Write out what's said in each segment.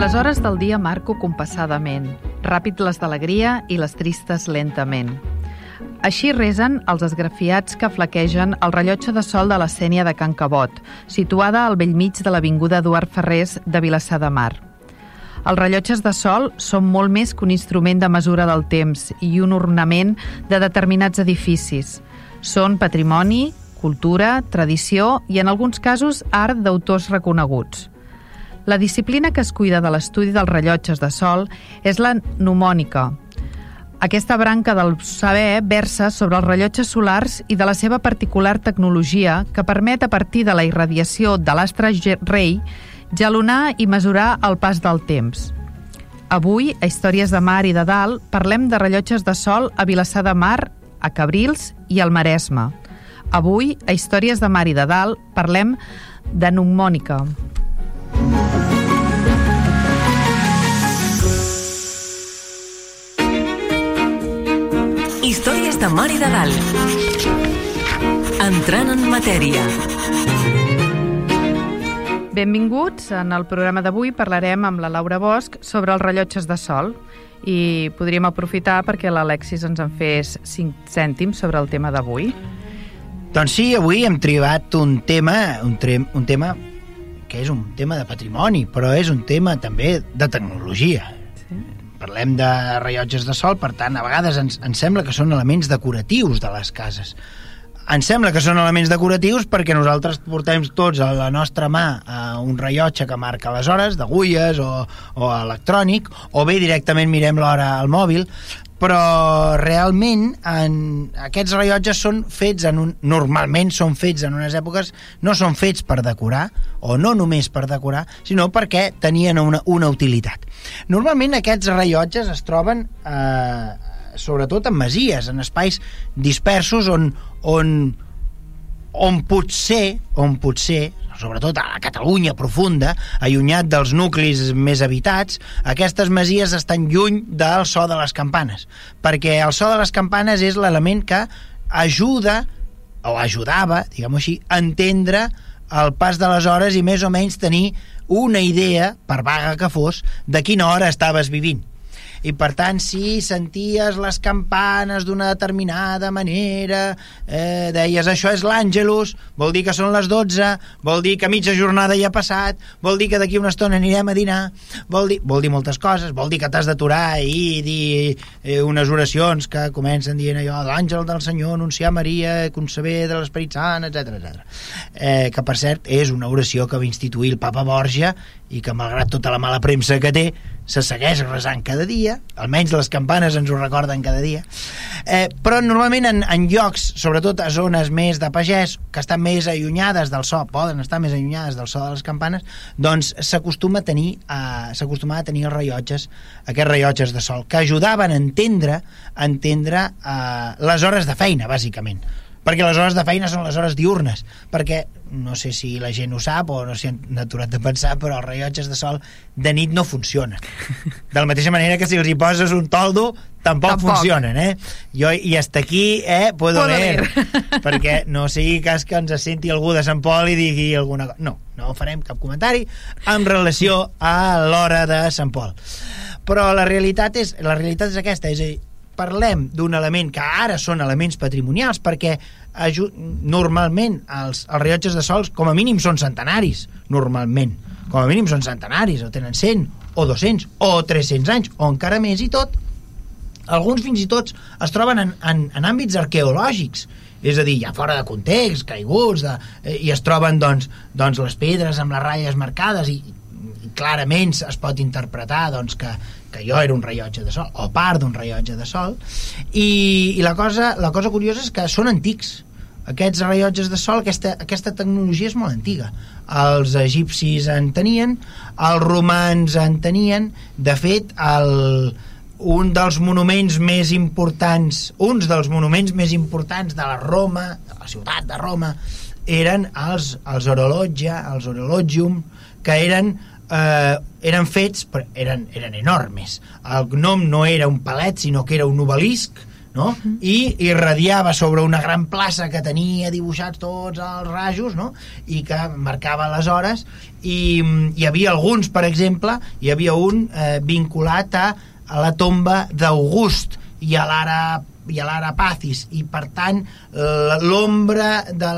Les hores del dia marco compassadament, ràpid les d'alegria i les tristes lentament. Així resen els esgrafiats que flaquegen el rellotge de sol de la Sènia de Can Cabot, situada al vell mig de l'Avinguda Eduard Ferrés de Vilassar de Mar. Els rellotges de sol són molt més que un instrument de mesura del temps i un ornament de determinats edificis. Són patrimoni, cultura, tradició i, en alguns casos, art d'autors reconeguts. La disciplina que es cuida de l'estudi dels rellotges de sol és la mnemònica. Aquesta branca del saber versa sobre els rellotges solars i de la seva particular tecnologia que permet, a partir de la irradiació de l'astre rei, jalonar i mesurar el pas del temps. Avui, a Històries de Mar i de Dalt, parlem de rellotges de sol a Vilassar de Mar, a Cabrils i al Maresme. Avui, a Històries de Mar i de Dalt, parlem de mnemònica. Històries de Mar i de Dalt. Entrant en matèria. Benvinguts. En el programa d'avui parlarem amb la Laura Bosch sobre els rellotges de sol i podríem aprofitar perquè l'Alexis ens en fes 5 cèntims sobre el tema d'avui. Doncs sí, avui hem tribat un tema, un, tre un tema que és un tema de patrimoni, però és un tema també de tecnologia. Parlem de rellotges de sol, per tant, a vegades ens, ens sembla que són elements decoratius de les cases. Ens sembla que són elements decoratius perquè nosaltres portem tots a la nostra mà un rellotge que marca les hores, d'agulles o, o electrònic, o bé directament mirem l'hora al mòbil, però realment en, aquests rellotges són fets en un, normalment són fets en unes èpoques no són fets per decorar o no només per decorar sinó perquè tenien una, una utilitat. Normalment aquests rellotges es troben eh, sobretot en masies en espais dispersos on, on, on potser on potser sobretot a la Catalunya profunda, allunyat dels nuclis més habitats, aquestes masies estan lluny del so de les campanes, perquè el so de les campanes és l'element que ajuda, o ajudava, diguem-ho així, a entendre el pas de les hores i més o menys tenir una idea, per vaga que fos, de quina hora estaves vivint i per tant si senties les campanes d'una determinada manera eh, deies això és l'Àngelus vol dir que són les 12 vol dir que mitja jornada ja ha passat vol dir que d'aquí una estona anirem a dinar vol dir, vol dir moltes coses vol dir que t'has d'aturar i dir eh, unes oracions que comencen dient allò l'àngel del Senyor anunciar Maria conceber de l'Esperit Sant, etc etc. Eh, que per cert és una oració que va instituir el papa Borja i que malgrat tota la mala premsa que té se segueix resant cada dia, almenys les campanes ens ho recorden cada dia, eh, però normalment en, en llocs, sobretot a zones més de pagès, que estan més allunyades del so, poden estar més allunyades del so de les campanes, doncs s'acostuma a tenir eh, s'acostuma a tenir els rellotges, aquests rellotges de sol, que ajudaven a entendre, a entendre eh, les hores de feina, bàsicament perquè les hores de feina són les hores diurnes. Perquè no sé si la gent ho sap o no s'hi han aturat de pensar però els rellotges de sol de nit no funcionen. De la mateixa manera que si els hi poses un toldo tampoc, tampoc. funcionen eh? jo i hasta aquí eh, puedo, puedo leer, perquè no sigui cas que ens senti algú de Sant Pol i digui alguna cosa no, no farem cap comentari en relació a l'hora de Sant Pol. Però la realitat és, la realitat és aquesta és a dir, parlem d'un element que ara són elements patrimonials perquè normalment els, els rellotges de sols com a mínim són centenaris normalment, com a mínim són centenaris o tenen 100 o 200 o 300 anys o encara més i tot alguns fins i tot es troben en, en, en àmbits arqueològics. És a dir, ja fora de context, caiguts de, eh, i es troben doncs, doncs les pedres amb les ratlles marcades i, i clarament es pot interpretar doncs, que, que jo era un rellotge de sol, o part d'un rellotge de sol, i, i la, cosa, la cosa curiosa és que són antics. aquests rellotges de sol, aquesta, aquesta tecnologia és molt antiga. Els egipcis en tenien, els romans en tenien, de fet, el, un dels monuments més importants, uns dels monuments més importants de la Roma, de la ciutat de Roma, eren els, els orologia, els orologium, que eren eh, eren fets, però eren, eren enormes. El gnom no era un palet, sinó que era un obelisc, no? Uh -huh. i irradiava sobre una gran plaça que tenia dibuixats tots els rajos no? i que marcava les hores i hi havia alguns, per exemple hi havia un eh, vinculat a, a la tomba d'August i a l'ara i a l'ara Pacis i per tant l'ombra de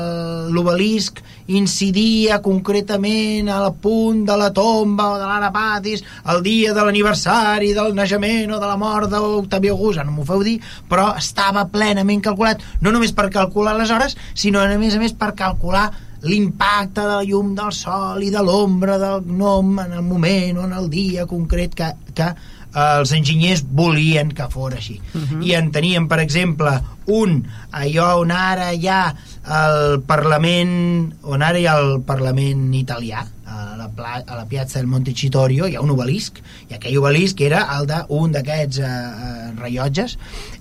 l'obelisc incidia concretament al punt de la tomba o de l'ara Pacis el dia de l'aniversari del naixement o de la mort d'Octavi August, no m'ho feu dir però estava plenament calculat no només per calcular les hores sinó a més a més per calcular l'impacte de la llum del sol i de l'ombra del gnom en el moment o en el dia concret que, que els enginyers volien que fos així. Uh mhm. -huh. I en teníem, per exemple, un, allò on ara hi ha el Parlament, on ara hi ha el Parlament italià, a la, pla, a la piazza del Montecitorio hi ha un obelisc i aquell obelisc era el d'un d'aquests eh, eh, rellotges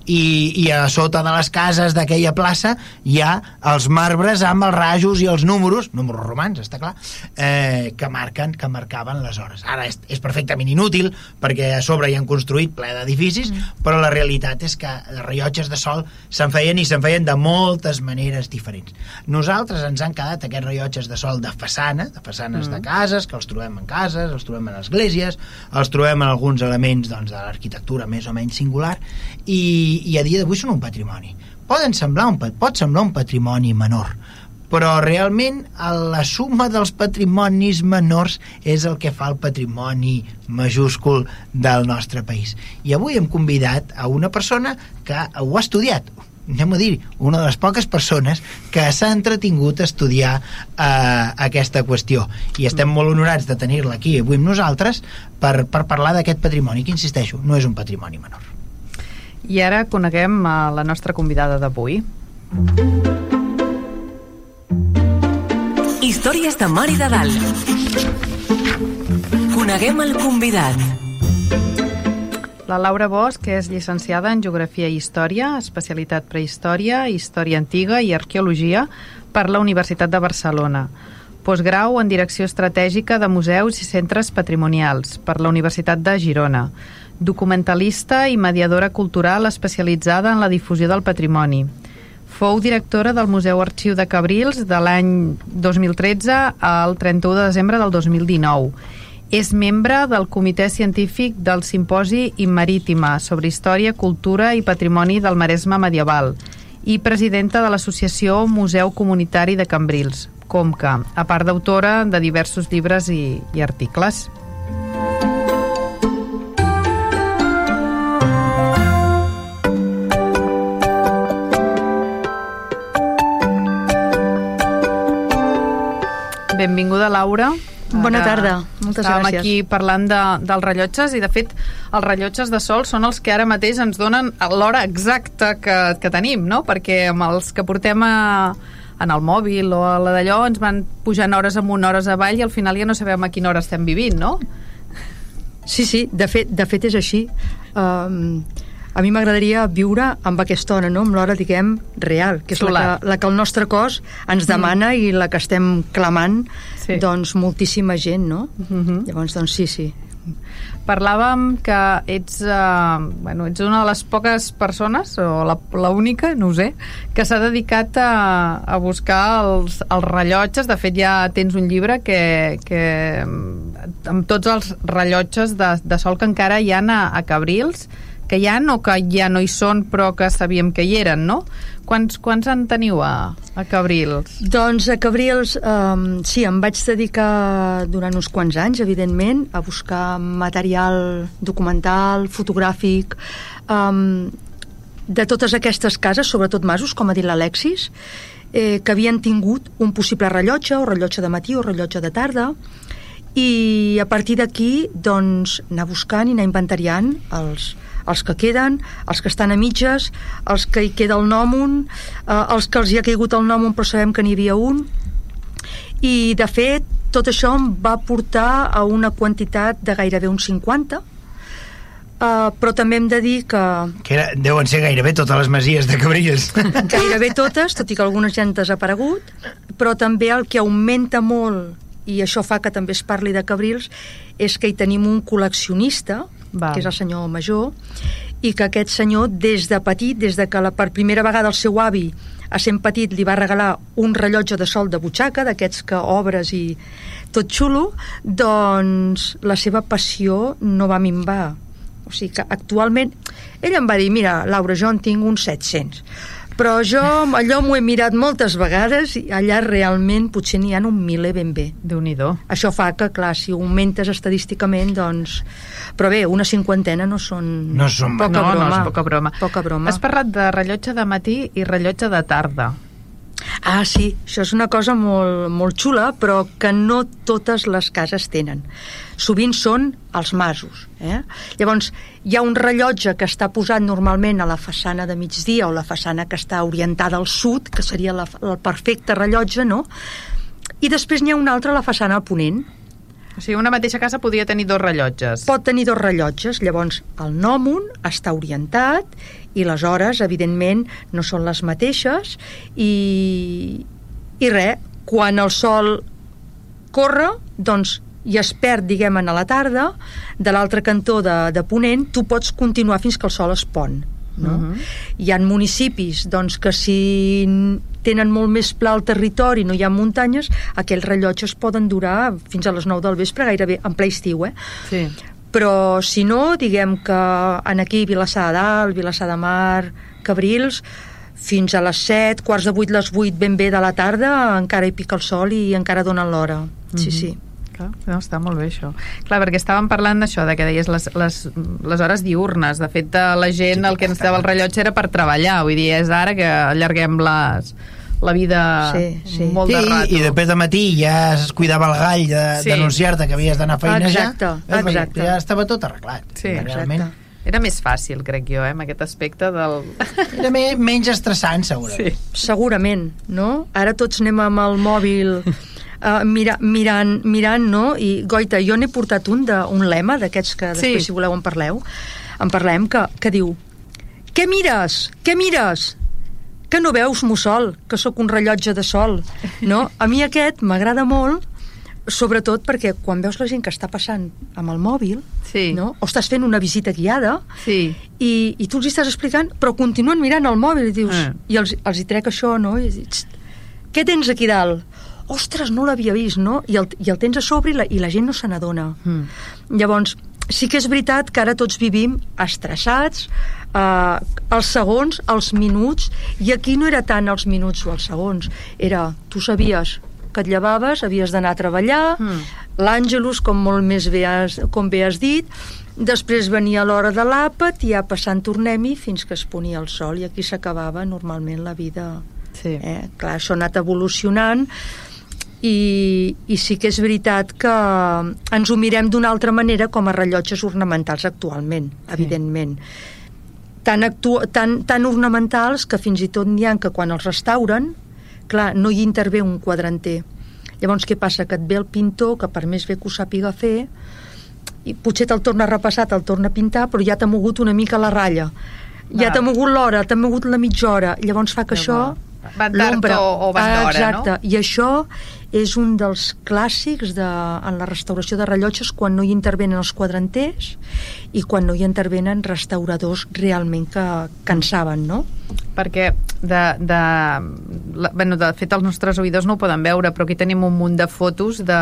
i, i a sota de les cases d'aquella plaça hi ha els marbres amb els rajos i els números, números romans, està clar, eh, que marquen que marcaven les hores. Ara és, és perfectament inútil perquè a sobre hi han construït ple d'edificis, mm. però la realitat és que els rellotges de sol se'n feien i se'n feien de moltes maneres diferents. Nosaltres ens han quedat aquests rellotges de sol de façana, de façanes mm. de cases, que els trobem en cases, els trobem en esglésies, els trobem en alguns elements doncs, de l'arquitectura més o menys singular, i i, a dia d'avui són un patrimoni. Poden semblar un, pot semblar un patrimoni menor, però realment la suma dels patrimonis menors és el que fa el patrimoni majúscul del nostre país. I avui hem convidat a una persona que ho ha estudiat, anem a dir, una de les poques persones que s'ha entretingut a estudiar eh, aquesta qüestió. I estem molt honorats de tenir-la aquí avui amb nosaltres per, per parlar d'aquest patrimoni, que insisteixo, no és un patrimoni menor. I ara coneguem a la nostra convidada d'avui. Històries de Mar i de Dalt. Coneguem el convidat. La Laura Bosch és llicenciada en Geografia i Història, especialitat Prehistòria, Història Antiga i Arqueologia per la Universitat de Barcelona. Postgrau en Direcció Estratègica de Museus i Centres Patrimonials per la Universitat de Girona documentalista i mediadora cultural especialitzada en la difusió del patrimoni. Fou directora del Museu Arxiu de Cabrils de l'any 2013 al 31 de desembre del 2019. És membre del Comitè Científic del Simposi Immarítima sobre Història, Cultura i Patrimoni del Maresme Medieval i presidenta de l'Associació Museu Comunitari de Cambrils, Comca, a part d'autora de diversos llibres i, i articles. Benvinguda, Laura. Bona tarda, moltes Estàvem gràcies. aquí parlant de, dels rellotges i, de fet, els rellotges de sol són els que ara mateix ens donen l'hora exacta que, que tenim, no? Perquè amb els que portem a, en el mòbil o a la d'allò ens van pujant hores amunt, hores avall i al final ja no sabem a quina hora estem vivint, no? Sí, sí, de fet, de fet és així. Um, a mi m'agradaria viure amb aquesta hora, no? amb l'hora, diguem, real, que és la que, la que el nostre cos ens demana mm. i la que estem clamant sí. doncs, moltíssima gent, no? Mm -hmm. Llavors, doncs sí, sí. Parlàvem que ets, uh, bueno, ets una de les poques persones, o la, única, no ho sé, que s'ha dedicat a, a buscar els, els rellotges. De fet, ja tens un llibre que, que amb tots els rellotges de, de sol que encara hi han a, a Cabrils, que hi ha o que ja no hi són però que sabíem que hi eren, no? Quants, quants en teniu a, a Cabrils? Doncs a Cabrils, um, sí, em vaig dedicar durant uns quants anys, evidentment, a buscar material documental, fotogràfic, um, de totes aquestes cases, sobretot masos, com ha dit l'Alexis, eh, que havien tingut un possible rellotge, o rellotge de matí o rellotge de tarda, i a partir d'aquí doncs, anar buscant i anar inventariant els, els que queden, els que estan a mitges, els que hi queda el nòmon, eh, els que els hi ha caigut el nòmon però sabem que n'hi havia un, i de fet tot això em va portar a una quantitat de gairebé un 50, Uh, però també hem de dir que... Que era, deuen ser gairebé totes les masies de Cabrils. Gairebé totes, tot i que algunes ja han desaparegut, però també el que augmenta molt, i això fa que també es parli de Cabrils, és que hi tenim un col·leccionista, Val. que és el senyor Major, i que aquest senyor, des de petit, des de que la, per primera vegada el seu avi, a sent petit, li va regalar un rellotge de sol de butxaca, d'aquests que obres i tot xulo, doncs la seva passió no va minvar o sigui que actualment ell em va dir, mira, Laura, jo en tinc uns 700 però jo allò m'ho he mirat moltes vegades i allà realment potser n'hi ha un miler ben bé déu nhi això fa que, clar, si augmentes estadísticament, doncs... Però bé, una cinquantena no són... No són- poca no, broma. no és poca broma. Poca broma. Has parlat de rellotge de matí i rellotge de tarda. Ah, sí, això és una cosa molt, molt xula, però que no totes les cases tenen. Sovint són els masos. Eh? Llavors, hi ha un rellotge que està posat normalment a la façana de migdia o la façana que està orientada al sud, que seria la, el perfecte rellotge, no? I després n'hi ha un altre a la façana a ponent, O sigui, una mateixa casa podria tenir dos rellotges. pot tenir dos rellotges, llavors el nòmon està orientat i les hores, evidentment, no són les mateixes i, i res, quan el sol corre, doncs i es perd, diguem, a la tarda, de l'altre cantó de, de Ponent, tu pots continuar fins que el sol es pon. No? Mhm. Hi ha municipis doncs, que si tenen molt més pla el territori, no hi ha muntanyes, aquells rellotges poden durar fins a les 9 del vespre, gairebé en ple estiu, eh? Sí. però si no, diguem que en aquí Vilassar de Dalt, Vilassar de Mar, Cabrils, fins a les 7, quarts de 8, les 8 ben bé de la tarda, encara hi pica el sol i encara donen l'hora. Sí, Mhm. sí. Clar, no, està molt bé això. Clar, perquè estàvem parlant d'això, de que deies les, les, les hores diurnes. De fet, la gent el que ens dava el rellotge era per treballar. Vull dir, és ara que allarguem les, la vida Sí, sí. molt Sí, de rato. i després de matí ja es cuidava el gall de- Sí. d'anunciar-te que havies d'anar a feinejar. Exacte, perquè exacte. Ja estava tot arreglat. Sí, realment. exacte. Era més fàcil, crec jo, eh, amb aquest aspecte del... Era me, menys estressant, segurament. Sí. Segurament, no? Ara tots anem amb el mòbil uh, mira, mirant, mirant, no? I, goita, jo n'he portat un, de, un lema d'aquests que després, Sí. si voleu, en parleu, en parlem, que, que diu Què mires? Què mires? Que no veus, mussol, que sóc un rellotge de sol, no? A mi aquest m'agrada molt, sobretot perquè quan veus la gent que està passant amb el mòbil, Sí. no? o estàs fent una visita guiada, Sí. i, i tu els estàs explicant, però continuen mirant el mòbil i dius, Ah. i els, els hi trec això, no? I dius, què tens aquí dalt? Ostres, no l'havia vist, no? I el, I el tens a sobre i la, i la gent no se n'adona. Mm. Llavors, sí que és veritat que ara tots vivim estressats, eh, els segons, els minuts, i aquí no era tant els minuts o els segons, era, tu sabies que et llevaves, havies d'anar a treballar, Mm. l'Àngelus, com molt més bé has, com bé has dit, després venia l'hora de l'àpat i ja passant tornem-hi fins que es ponia el sol i aquí s'acabava normalment la vida. Sí. Eh? Clar, això ha anat evolucionant i, i sí que és veritat que ens ho mirem d'una altra manera com a rellotges ornamentals actualment, Sí. evidentment. Tan, actu tan, tan ornamentals que fins i tot n'hi ha que quan els restauren, clar, no hi intervé un quadranter. Llavors, què passa? Que et ve el pintor, que per més bé que ho sàpiga fer, i potser te'l torna a repassar, te'l torna a pintar, però ja t'ha mogut una mica la ratlla. Ja t'ha mogut l'hora, t'ha mogut la mitja hora. Llavors fa que Ja això... va. Van tard o- o van d'hora, no? Exacte. I això és un dels clàssics de, en la restauració de rellotges quan no hi intervenen els quadranters i quan no hi intervenen restauradors realment que, que en saben, no? perquè de, de, la, bueno, de fet els nostres oïdors no ho poden veure però aquí tenim un munt de fotos de,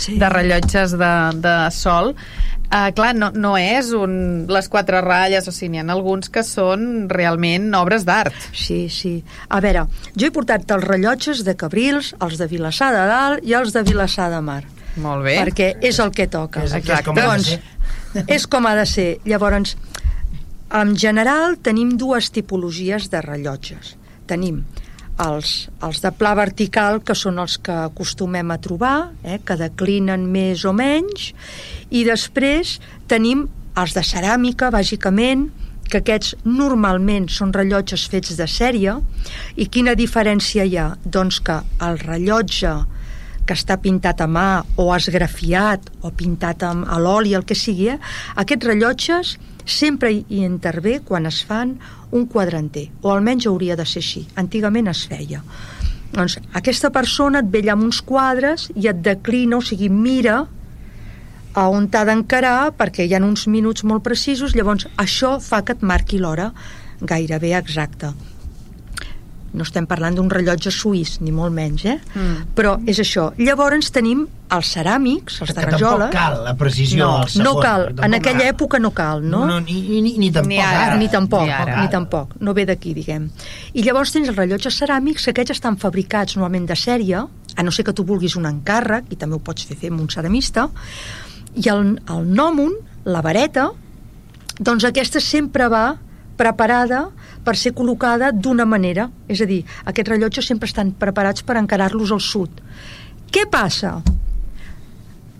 Sí. de rellotges de, de sol uh, clar, no, no és un, les quatre ratlles o sigui, n'hi ha alguns que són realment obres d'art Sí, sí. A veure, jo he portat els rellotges de Cabrils, els de Vilassar de Dalt i els de Vilassar de Mar. molt bé perquè és el que toca. És- de Doncs. És com ha de ser. Llavors, en general tenim dues tipologies de rellotges. Tenim els, els de pla vertical, que són els que acostumem a trobar, eh, que declinen més o menys, i després tenim els de ceràmica, bàsicament, que aquests normalment són rellotges fets de sèrie i quina diferència hi ha? Doncs que el rellotge que està pintat a mà o esgrafiat o pintat amb, a l'oli, el que sigui, eh? aquests rellotges sempre hi intervé quan es fan un quadranter, o almenys hauria de ser així. Antigament es feia. Doncs aquesta persona et ve allà amb uns quadres i et declina, o sigui, mira a on t'ha d'encarar perquè hi ha uns minuts molt precisos, llavors això fa que et marqui l'hora gairebé exacta no estem parlant d'un rellotge suís, ni molt menys, eh? Mm. Però és això. Llavors tenim els ceràmics, els que de rajola... tampoc cal la precisió no, al segon. no cal. En aquella cal. època no cal, no? no ni, ni, ni tampoc Ni ara. ara. Ni tampoc, Ni ara. ni tampoc. No ve d'aquí, diguem. I llavors tens els rellotges ceràmics, que aquests estan fabricats normalment de sèrie, a no ser que tu vulguis un encàrrec, i també ho pots fer fer amb un ceramista, i el, el nòmun, la vareta, doncs aquesta sempre va preparada per ser col·locada d'una manera. És a dir, aquests rellotges sempre estan preparats per encarar-los al sud. Què passa?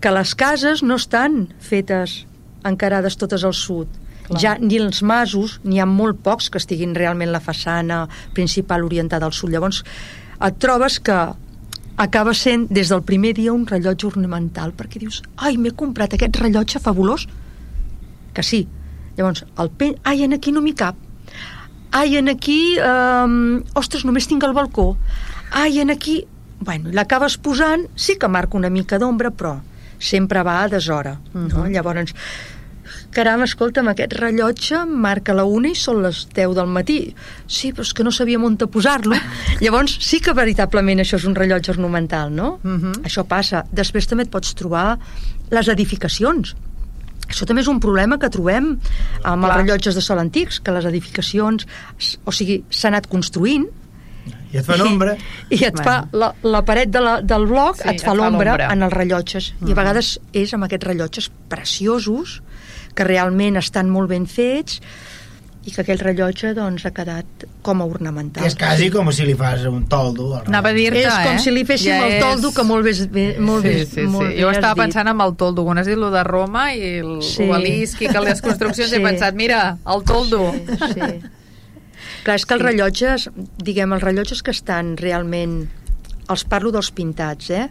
Que les cases no estan fetes encarades totes al sud. Clar. Ja ni els masos, n'hi ha molt pocs que estiguin realment la façana principal orientada al sud. Llavors, et trobes que acaba sent des del primer dia un rellotge ornamental perquè dius, ai, m'he comprat aquest rellotge fabulós que sí, llavors el pen... ai, en aquí no m'hi cap ai, en aquí um, ostres, només tinc el balcó ai, en aquí bueno, l'acabes posant, sí que marca una mica d'ombra però sempre va a deshora uh -huh. no? llavors caram, escolta'm, aquest rellotge marca la una i són les 10 del matí. Sí, però és que no sabíem on posar-lo. Llavors, sí que veritablement això és un rellotge ornamental, no? Uh -huh. Això passa. Després també et pots trobar les edificacions. Això també és un problema que trobem amb Clar. els rellotges de sol antics, que les edificacions, o sigui, s'han anat construint, I et fan ombra. i, i et Bueno. fa la, la paret de la, del bloc Sí, et fa l'ombra l'ombra. en els rellotges i a vegades és amb aquests rellotges preciosos que realment estan molt ben fets i que aquell rellotge doncs, ha quedat com a ornamental és quasi com si li fas un toldo. Anava a dir-te, és com eh? si li féssim Ja el és- toldo que molt bé, bé, molt bé, sí, sí, molt sí. bé Jo estava dit. pensant en el toldo, quan has dit lo de Roma i el Sí. obelisc i que les construccions Sí. he pensat, mira, el toldo. Sí, sí. Clar, és que els Sí. rellotges, diguem, els rellotges que estan realment... Els parlo dels pintats, eh?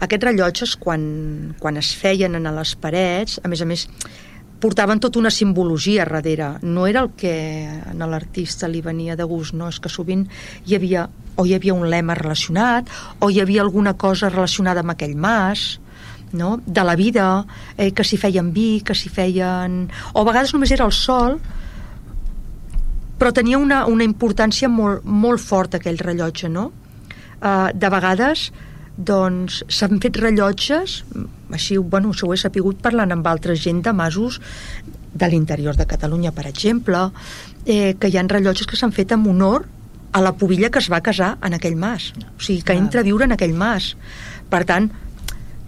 Aquests rellotges, quan, quan es feien en les parets, a més a més, portaven tota una simbologia darrere. No era el que a l'artista li venia de gust, no? És que sovint hi havia o hi havia un lema relacionat o hi havia alguna cosa relacionada amb aquell mas, no? de la vida, eh, que s'hi feien vi, que s'hi feien... O a vegades només era el sol, però tenia una, una importància molt, molt forta aquell rellotge, no? Uh, de vegades doncs s'han fet rellotges així, bueno, això ho he sapigut parlant amb altra gent de masos de l'interior de Catalunya, per exemple eh, que hi han rellotges que s'han fet en honor a la pubilla que es va casar en aquell mas. O sigui, que entra a viure en aquell mas. Per tant,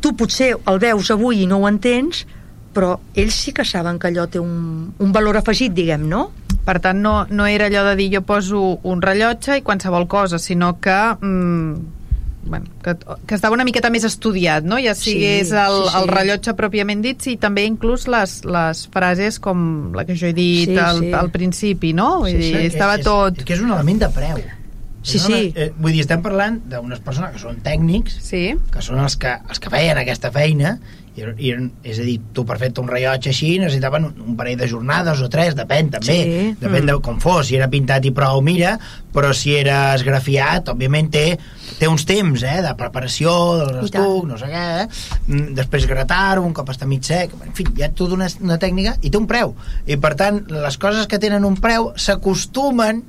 tu potser el veus avui i no ho entens però ells sí que saben que allò té un, un valor afegit, diguem, no? Per tant, no, no era allò de dir jo poso un rellotge i qualsevol cosa, sinó que... Mm, bueno, que, que estava una miqueta més estudiat, no? Ja sigués Sí, el, sí, sí. el rellotge pròpiament dit, i també inclús les, les frases com la que jo he dit Sí, al, sí. al principi, no? Vull Sí, dir, sí. estava és, tot... És que és un element de preu. Sí, sí. Eh, vull dir, estem parlant d'unes persones que són tècnics, Sí, que són els que, els que feien aquesta feina, i, i, és a dir, tu per fer un rellotge així necessitaven un, un parell de jornades o tres, depèn també, Sí. depèn de com fos, si era pintat i prou, mira, però si era esgrafiat, òbviament té, té uns temps eh, de preparació, dels estucs, no sé què, eh? Mm, després gratar-ho, un cop està mig sec, en fi, hi ha tota una, una tècnica i té un preu, i per tant, les coses que tenen un preu s'acostumen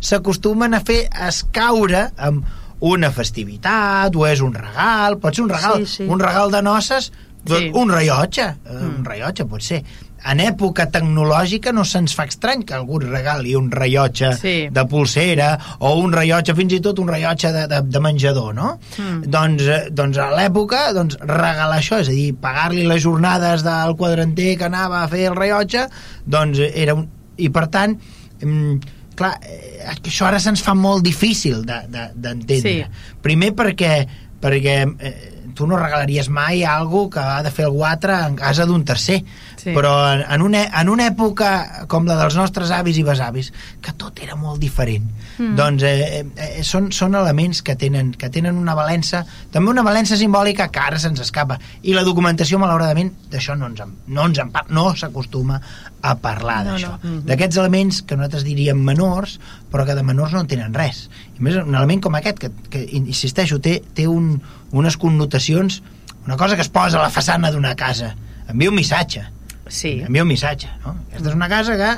s'acostumen a fer escaure amb una festivitat o és un regal, pot ser un regal Sí, sí. un regal de noces Sí. un rellotge mm. un rellotge pot ser en època tecnològica no se'ns fa estrany que algú regali un rellotge Sí. de pulsera o un rellotge, fins i tot un rellotge de, de, de menjador, no? Mm. Doncs, eh, doncs a l'època doncs, regalar això, és a dir, pagar-li les jornades del quadranter que anava a fer el rellotge, doncs eh, era un... I per tant, mm, clar, eh, això ara se'ns fa molt difícil d'entendre. De, de. Sí. Primer perquè, perquè eh, tu no regalaries mai algo que ha de fer algú altre en casa d'un tercer. Sí. Però en, en, una, en una època com la dels nostres avis i besavis, que tot era molt diferent, mm. doncs eh, eh, són, són elements que tenen, que tenen una valença, també una valença simbòlica que ara se'ns escapa. I la documentació, malauradament, d'això no ens en, no ens en no s'acostuma a parlar No, d'això. no. No. D'aquests elements que nosaltres diríem menors, però que de menors no en tenen res. I més, un element com aquest, que, que insisteixo, té, té un, unes connotacions, una cosa que es posa a la façana d'una casa, envia un missatge Sí. envia un missatge no? aquesta és una casa que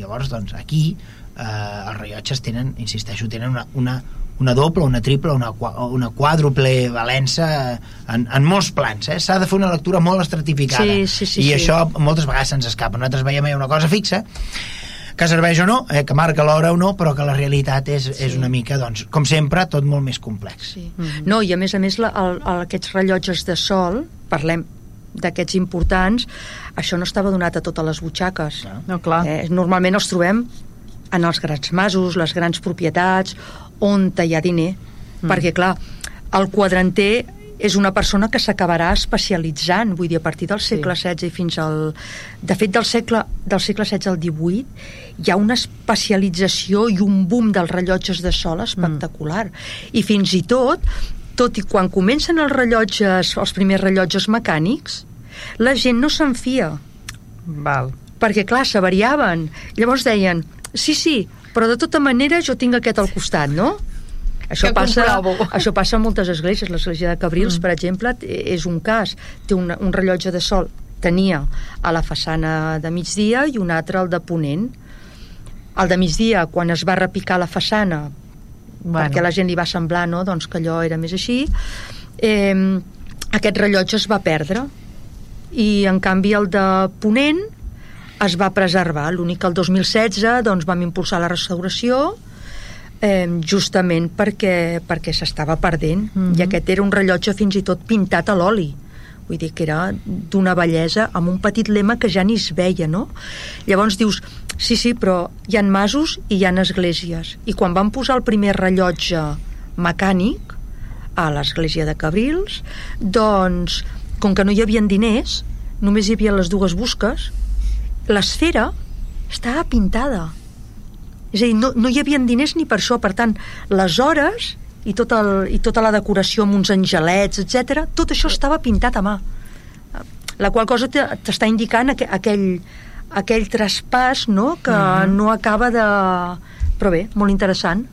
llavors doncs aquí eh, els rellotges tenen, insisteixo, tenen una, una, una doble, una triple, una, una quàdruple valença en, en molts plans, eh? s'ha de fer una lectura molt estratificada Sí, sí, sí, i sí. això moltes vegades se'ns escapa nosaltres veiem una cosa fixa que serveix o no, eh, que marca l'hora o no però que la realitat és, sí. és una mica doncs, com sempre, tot molt més complex Sí. No, i a més a més la, el, el, aquests rellotges de sol, parlem d'aquests importants, això no estava donat a totes les butxaques. No, clar. Eh, normalment els trobem en els grans masos, les grans propietats, on hi ha diner. Mm. Perquè, clar, el quadranter és una persona que s'acabarà especialitzant, vull dir, a partir del segle XVI i fins al... De fet, del segle, del segle XVI al XVIII hi ha una especialització i un boom dels rellotges de sol espectacular. Mm. I fins i tot, tot i quan comencen els rellotges, els primers rellotges mecànics, la gent no se'n fia Val. perquè clar, s'avariaven llavors deien, sí, sí però de tota manera jo tinc aquest al costat no? Això Que passa, comprovo. això passa a moltes esglésies. L'església de Cabrils, mm. per exemple, és un cas. Té un, un rellotge de sol, tenia a la façana de migdia i un altre al de ponent. El de migdia, quan es va repicar la façana, bueno. perquè a la gent li va semblar no? doncs que allò era més així, eh, aquest rellotge es va perdre i en canvi el de Ponent es va preservar, l'únic que el 2016 doncs, vam impulsar la restauració eh, justament perquè, perquè s'estava perdent mm -hmm. i aquest era un rellotge fins i tot pintat a l'oli vull dir que era d'una bellesa amb un petit lema que ja ni es veia no? llavors dius, sí, sí, però hi han masos i hi han esglésies. I quan van posar el primer rellotge mecànic a l'església de Cabrils doncs, com que no hi havia diners només hi havia les dues busques l'esfera estava pintada. És a dir, no, no hi havia diners ni per això. Per tant, les hores i, tot el, i tota la decoració amb uns angelets, etc. tot això estava pintat a mà. La qual cosa te- t'està indicant aqu aquell, aquell traspàs no? que no acaba de... però bé, molt interessant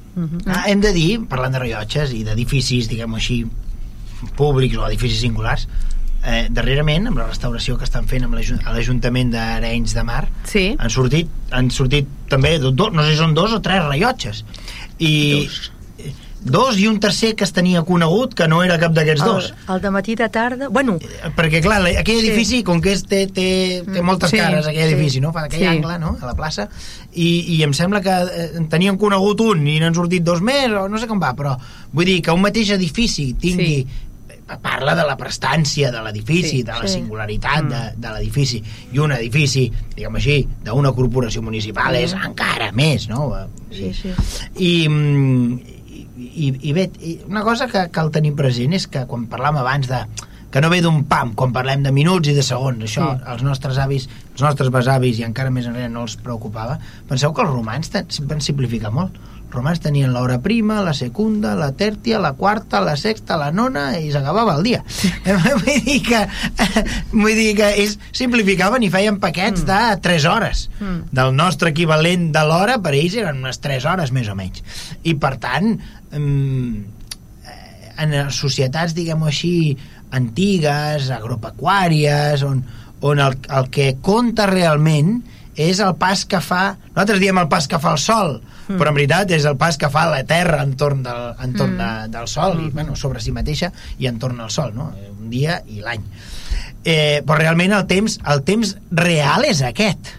Ah, hem de dir, parlant de rellotges i d'edificis, diguem-ho així, públics o edificis singulars, eh, darrerament, amb la restauració que estan fent amb a l'Ajuntament d'Arenys de Mar, Sí. han sortit, han sortit també, do, do, no sé si són dos o tres rellotges. I, Dos. Eh, dos i un tercer que es tenia conegut que no era cap d'aquests dos. el, de matí de tarda bueno, Eh, perquè clar, la- aquell Sí. edifici com que és, té, té, té moltes Sí, cares aquell sí. edifici, no? fa aquell Sí. angle no? a la plaça i, i em sembla que eh, en tenien conegut un i n'han sortit dos més o no sé com va, però vull dir que un mateix edifici tingui Sí. eh, parla de la prestància de l'edifici, Sí, de la sí. singularitat de, de l'edifici i un edifici, diguem així d'una corporació municipal és encara més no? sí, sí. i, mm, i, i bé, una cosa que cal tenir present és que quan parlàvem abans de que no ve d'un pam, quan parlem de minuts i de segons, això Sí. els nostres avis els nostres besavis i encara més enrere no els preocupava penseu que els romans van simplificar molt els romans tenien l'hora prima, la secunda, la tèrtia, la quarta, la sexta, la nona i s'acabava el dia. vull dir que vull dir que ells simplificaven i feien paquets de 3 hores. Mm. Del nostre equivalent de l'hora per ells eren unes 3 hores més o menys. I per tant, en les societats, diguem-ho així, antigues, agropecuàries, on, on el, el que compta realment és el pas que fa... Nosaltres diem el pas que fa el sol, mm. però en veritat és el pas que fa la Terra entorn del, entorn mm. de, del sol, mm. i bueno, sobre si mateixa i entorn al sol, no? un dia i l'any. Eh, però realment el temps, el temps real és aquest.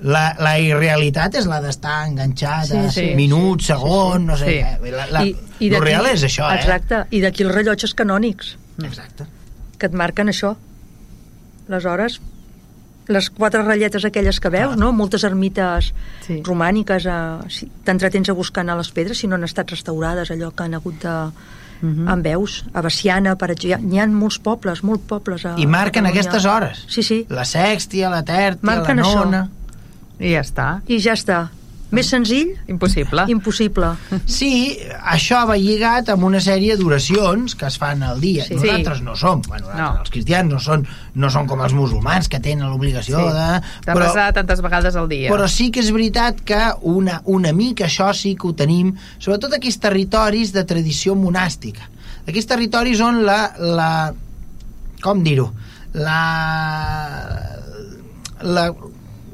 La, la irrealitat és la d'estar enganxat Sí, a sí, minuts, sí, sí, segons, no sé. Sí. eh, La, la, I, i lo real és això, eh? exacte, i d'aquí els rellotges canònics Exacte. que et marquen això les hores les quatre ratlletes aquelles que veus, Ah. no? moltes ermites Sí. romàniques eh, si, t'entretens a buscar a les pedres si no han estat restaurades allò que han hagut de -huh. en veus, a Baciana, per exemple, n'hi ha molts pobles, molts pobles a I marquen a aquestes hores. Sí, sí, La sèxtia, la tèrtia, Marquen la això. I ja està. i ja està. Més senzill, Impossible. impossible. Sí, això va lligat amb una sèrie d'oracions que es fan al dia. Sí. Sí. Nosaltres no som, bueno, No. els cristians no són, no són com els musulmans que tenen l'obligació Sí. de... De resar tantes vegades al dia. Però sí que és veritat que una, una mica això sí que ho tenim, sobretot aquí aquests territoris de tradició monàstica. Aquests territoris on la... la com dir-ho? La... la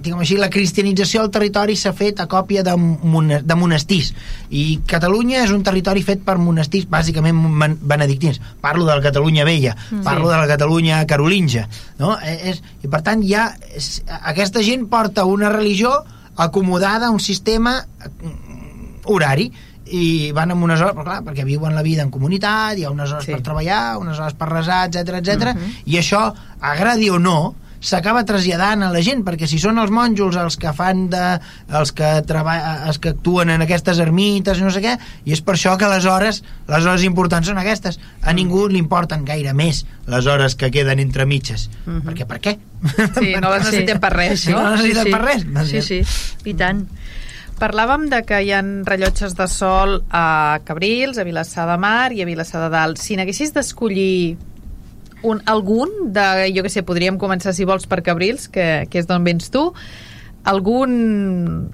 diguem així, la cristianització del territori s'ha fet a còpia de, mona, de monestirs i Catalunya és un territori fet per monestirs bàsicament benedictins parlo de la Catalunya vella, parlo Sí. de la Catalunya carolingia no? Eh, és, i per tant ja és, aquesta gent porta una religió acomodada a un sistema mm, horari i van amb unes hores, però clar, perquè viuen la vida en comunitat, hi ha unes hores Sí. per treballar, unes hores per resar, etc etc. i això, agradi o no, s'acaba traslladant a la gent, perquè si són els monjos els que fan de... els que, treba, els que actuen en aquestes ermites no sé què, i és per això que les hores, les hores importants són aquestes. A ningú li importen gaire més les hores que queden entre mitges. Perquè per què? Sí, no les necessitem per res, Sí, no? no necessitem per res. Sí, sí, i tant. Parlàvem de que hi ha rellotges de sol a Cabrils, a Vilassar de Mar i a Vilassar de Dalt. Si n'haguessis d'escollir un, algun, de, jo que sé, podríem començar, si vols, per Cabrils, que, que és d'on vens tu, algun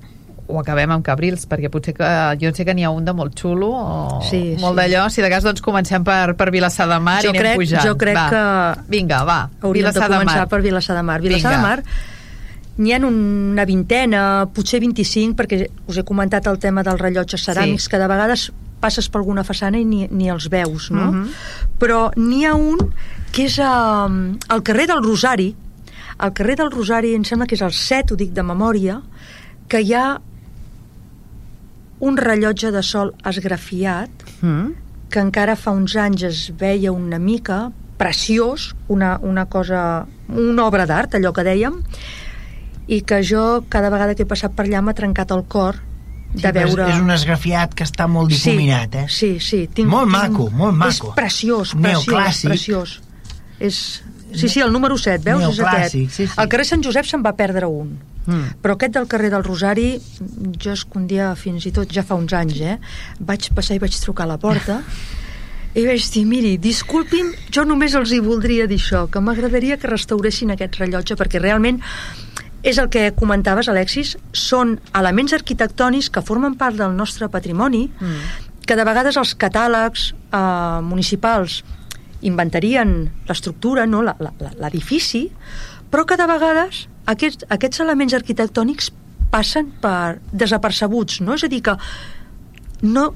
o acabem amb Cabrils, perquè potser que, jo sé que n'hi ha un de molt xulo o Sí, molt sí. d'allò, si de cas doncs comencem per, per Vilassar de Mar Jo i anem crec- pujant. jo crec va. que Vinga, va, Hauríem Vilassar de de començar Mar. per Vilassar de Mar. Vilassar Vinga. de Mar n'hi ha una vintena, potser 25, perquè us he comentat el tema dels rellotges ceràmics, Sí. que de vegades passes per alguna façana i ni, ni els veus, no? Mhm. Però n'hi ha un que és a, al carrer del Rosari, al carrer del Rosari, em sembla que és el 7, ho dic de memòria, que hi ha un rellotge de sol esgrafiat Mm? que encara fa uns anys es veia una mica preciós, una, una cosa, una obra d'art, allò que dèiem, i que jo cada vegada que he passat per allà m'ha trencat el cor de però és- veure... És, un esgrafiat que està molt difuminat, eh? Sí, sí. Tinc, Molt tinc... maco, molt maco. És preciós, preciós, Neoclàssic. preciós. És... Sí, sí, el número 7, veus? És aquest. Neoclàssic, sí, sí. Al carrer Sant Josep se'n va perdre un. Mm. Però aquest del carrer del Rosari, jo que un dia, fins i tot ja fa uns anys, eh, vaig passar i vaig trucar a la porta i vaig dir, miri, disculpin, jo només els hi voldria dir això, que m'agradaria que restauressin aquest rellotge, perquè realment és el que comentaves, Alexis, són elements arquitectònics que formen part del nostre patrimoni, Mm. que de vegades els catàlegs eh, municipals inventarien l'estructura, no? L'edifici, però que de vegades aquests, aquests elements arquitectònics passen per desapercebuts, no? És a dir, que no...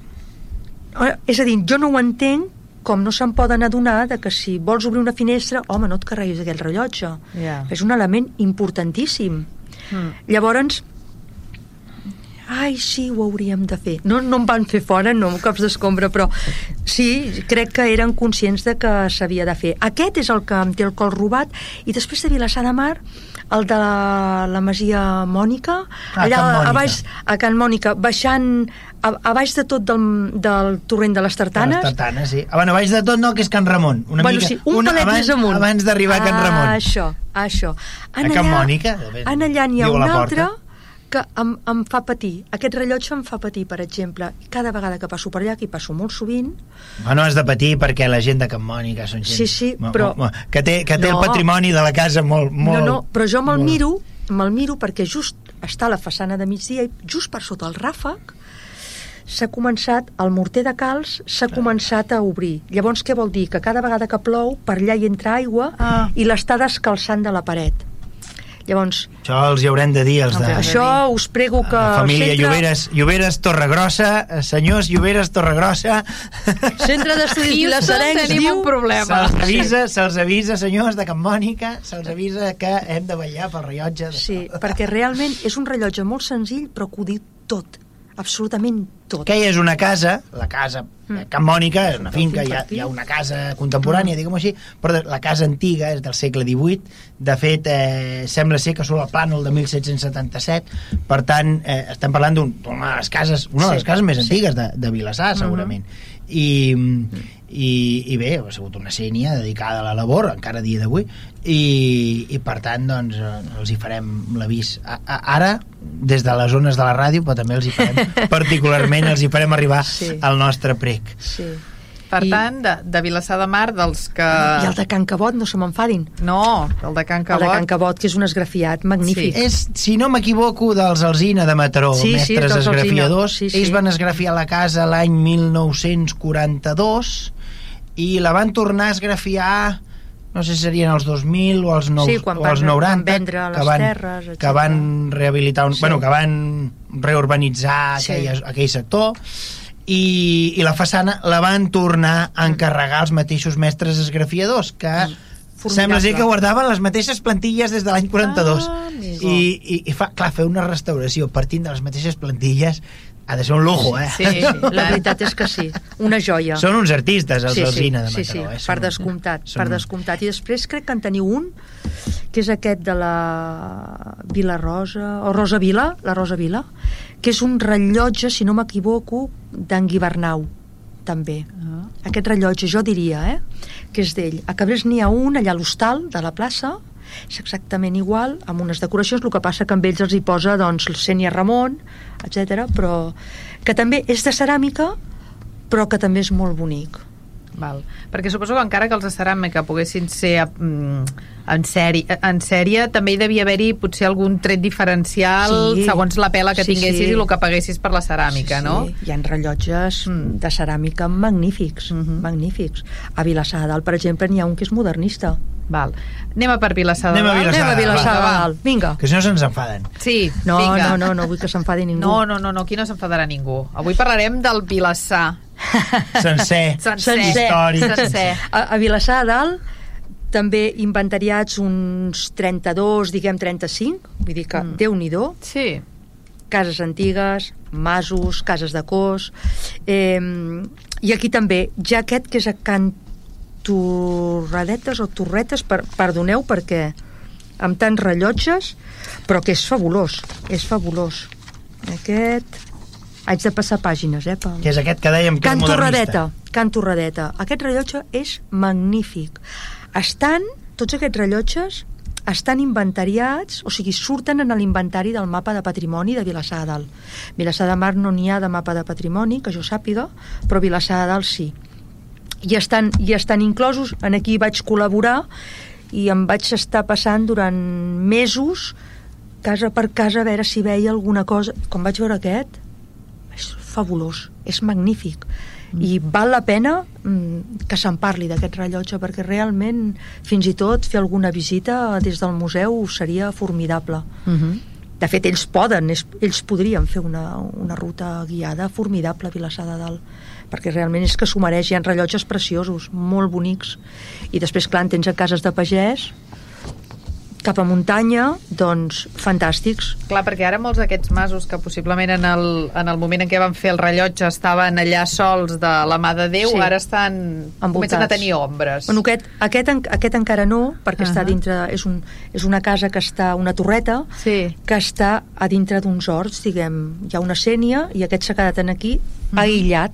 eh, És a dir, jo no ho entenc com no se'n poden adonar de que si vols obrir una finestra, home, no et carreguis aquell rellotge. Ja. És un element importantíssim. Mm. Llavors, ai, sí, ho hauríem de fer. No, no em van fer fora, no, cops d'escombra, però sí, crec que eren conscients de que s'havia de fer. Aquest és el que em té el col robat, i després de Vilassar de Mar, el de la, la Masia Mònica, Ah, allà Mònica. a baix, a Can Mònica, baixant a, a baix de tot del, del torrent de les Tartanes, Les tartanes, sí. Ah, bueno, baix de tot no, que és Can Ramon. Una bueno, mica, sí, un palet abans, més amunt. Abans d'arribar a Can Ramon. Ah, això, això. A Can Mònica, En allà n'hi ha a un la porta. Que em, em fa patir. Aquest rellotge em fa patir, per exemple. Cada vegada que passo per allà, que hi passo molt sovint, Bueno, has de patir perquè la gent de Can Mònica són gent... Sí, sí, però- que té, que té No. el patrimoni de la casa molt... molt no, no, però jo me'l molt- miro, me'l miro perquè just està a la façana de migdia i just per sota el ràfec s'ha començat, el morter de calç s'ha començat a obrir. Llavors, què vol dir? Que cada vegada que plou, per allà hi entra aigua Ah. i l'està descalçant de la paret. Llavors, Això els hi haurem de dir, els de... Això us prego que... la família centre- Lloberes, Lloberes Torregrossa, eh, senyors Lloberes Torregrossa... Centre d'Estudis Vilassarencs tenim diu... un problema. Se'ls avisa, se'ls avisa, senyors de Can Mònica, se'ls avisa que hem de ballar pel rellotge. De... Sí, perquè realment és un rellotge molt senzill, però que ho diu tot, absolutament tot. Aquella és una casa, la casa Mm. Can Mònica, és una finca, hi ha, hi ha una casa contemporània, diguem-ho així, però la casa antiga és del segle XVIII, de fet, eh, sembla ser que surt el plànol de 1777, per tant, eh, estem parlant d'un- d'una de les cases, una de les Sí, cases més sí. antigues de, de Vilassar, segurament. I, i, i bé, ha sigut una sènia dedicada a la labor, encara a dia d'avui i, i per tant doncs eh, els hi farem l'avís ara des de les zones de la ràdio però també els hi farem particularment els hi farem arribar Sí. al nostre prec Sí. Per I- tant, de, de Vilassar de Mar, dels que... I el de Can Cabot, no se m'enfadin. No, el de Can El de Can Cabot. Cabot, que és un esgrafiat magnífic. és, si no m'equivoco, dels Alzina de Mataró, Sí, sí, mestres Alsina. esgrafiadors. Sí, sí. Ells van esgrafiar la casa l'any 1942 i la van tornar a esgrafiar no sé si serien els 2000 o els, nous, Sí, quan o els van 90 vendre les que van, terres, que van rehabilitar un, Sí. bueno, que van reurbanitzar Sí. aquell, aquell sector i, i la façana la van tornar a encarregar els mateixos mestres esgrafiadors que Formidable. sembla ser que guardaven les mateixes plantilles des de l'any 42 Ah. I, i, i fa, clar, fer una restauració partint de les mateixes plantilles ha de ser un lujo, eh? Sí, La veritat és que sí, una joia. Són uns artistes, els sí, sí, sí, Alzina de sí, Mataró. sí, eh? per Són- descomptat, són per descomptat. I després crec que en teniu un, que és aquest de la Vila Rosa, o Rosa Vila, la Rosa Vila, que és un rellotge, si no m'equivoco, d'en Guibernau, també. Ah. Aquest rellotge, jo diria, eh, que és d'ell. A Cabrés n'hi ha un allà a l'hostal de la plaça, és exactament igual, amb unes decoracions, el que passa que amb ells els hi posa doncs, el Sènia Ramon, etc però que també és de ceràmica, però que també és molt bonic. Val. Perquè suposo que encara que els de ceràmica poguessin ser mm, en, sèrie, en sèrie, també hi devia haver-hi potser algun tret diferencial Sí. segons la pela que Sí, tinguessis sí. i el que paguessis per la ceràmica, sí, no? Sí. Hi ha rellotges Mm. de ceràmica magnífics, Mhm. magnífics. A Vilassar de Dalt, per exemple, n'hi ha un que és modernista. Val. Anem a per Vilassar de Anem a Dalt. Vilassar Anem a Vilassar de Va, va. Dalt. Vinga. Que si no se'ns enfaden. Sí, No, vinga. no, no, no vull que s'enfadi ningú. No, no, no, no, aquí no s'enfadarà ningú. Avui parlarem del Vilassar. Sencer. Sencer. Històric. Sencer. A, a Vilassar de Dalt també inventariats uns 32, diguem 35, vull dir que Mm. mm. Déu-n'hi-do, Sí. cases antigues, masos, cases de cos, eh, i aquí també, ja aquest que és a Can Torradetes o Torretes, per, perdoneu perquè amb tants rellotges, però que és fabulós, és fabulós. Aquest... Haig de passar pàgines, eh? Pel... Que és aquest que dèiem que Can és modernista. Torradeta, Can Torradeta. Aquest rellotge és magnífic. Estan, tots aquests rellotges estan inventariats, o sigui, surten en l'inventari del mapa de patrimoni de Vilassar de Dalt. Vilassar de Mar no n'hi ha de mapa de patrimoni, que jo sàpiga, però Vilassar de Dalt sí. I estan, I estan inclosos, en aquí vaig col·laborar i em vaig estar passant durant mesos casa per casa a veure si veia alguna cosa. Com vaig veure aquest, fabulós, és magnífic. I val la pena mm, que se'n parli d'aquest rellotge perquè realment fins i tot fer alguna visita des del museu seria formidable. Uh -huh. de fet ells poden, ells, ells podrien fer una, una ruta guiada formidable a Vilassar de Dalt perquè realment és que s'ho mereix, hi ha rellotges preciosos molt bonics. I després clar en tens a cases de pagès cap a muntanya, doncs fantàstics Clar, perquè ara molts d'aquests masos que possiblement en el, en el moment en què van fer el rellotge estaven allà sols de la mà de Déu, Sí. ara estan... Envoltats. comencen a tenir ombres. Bueno, aquest, aquest, aquest encara no, perquè uh Ahà. està dintre, és, un, és una casa que està, una torreta, Sí. que està a dintre d'uns horts, diguem, hi ha una sènia i aquest s'ha quedat aquí, aïllat.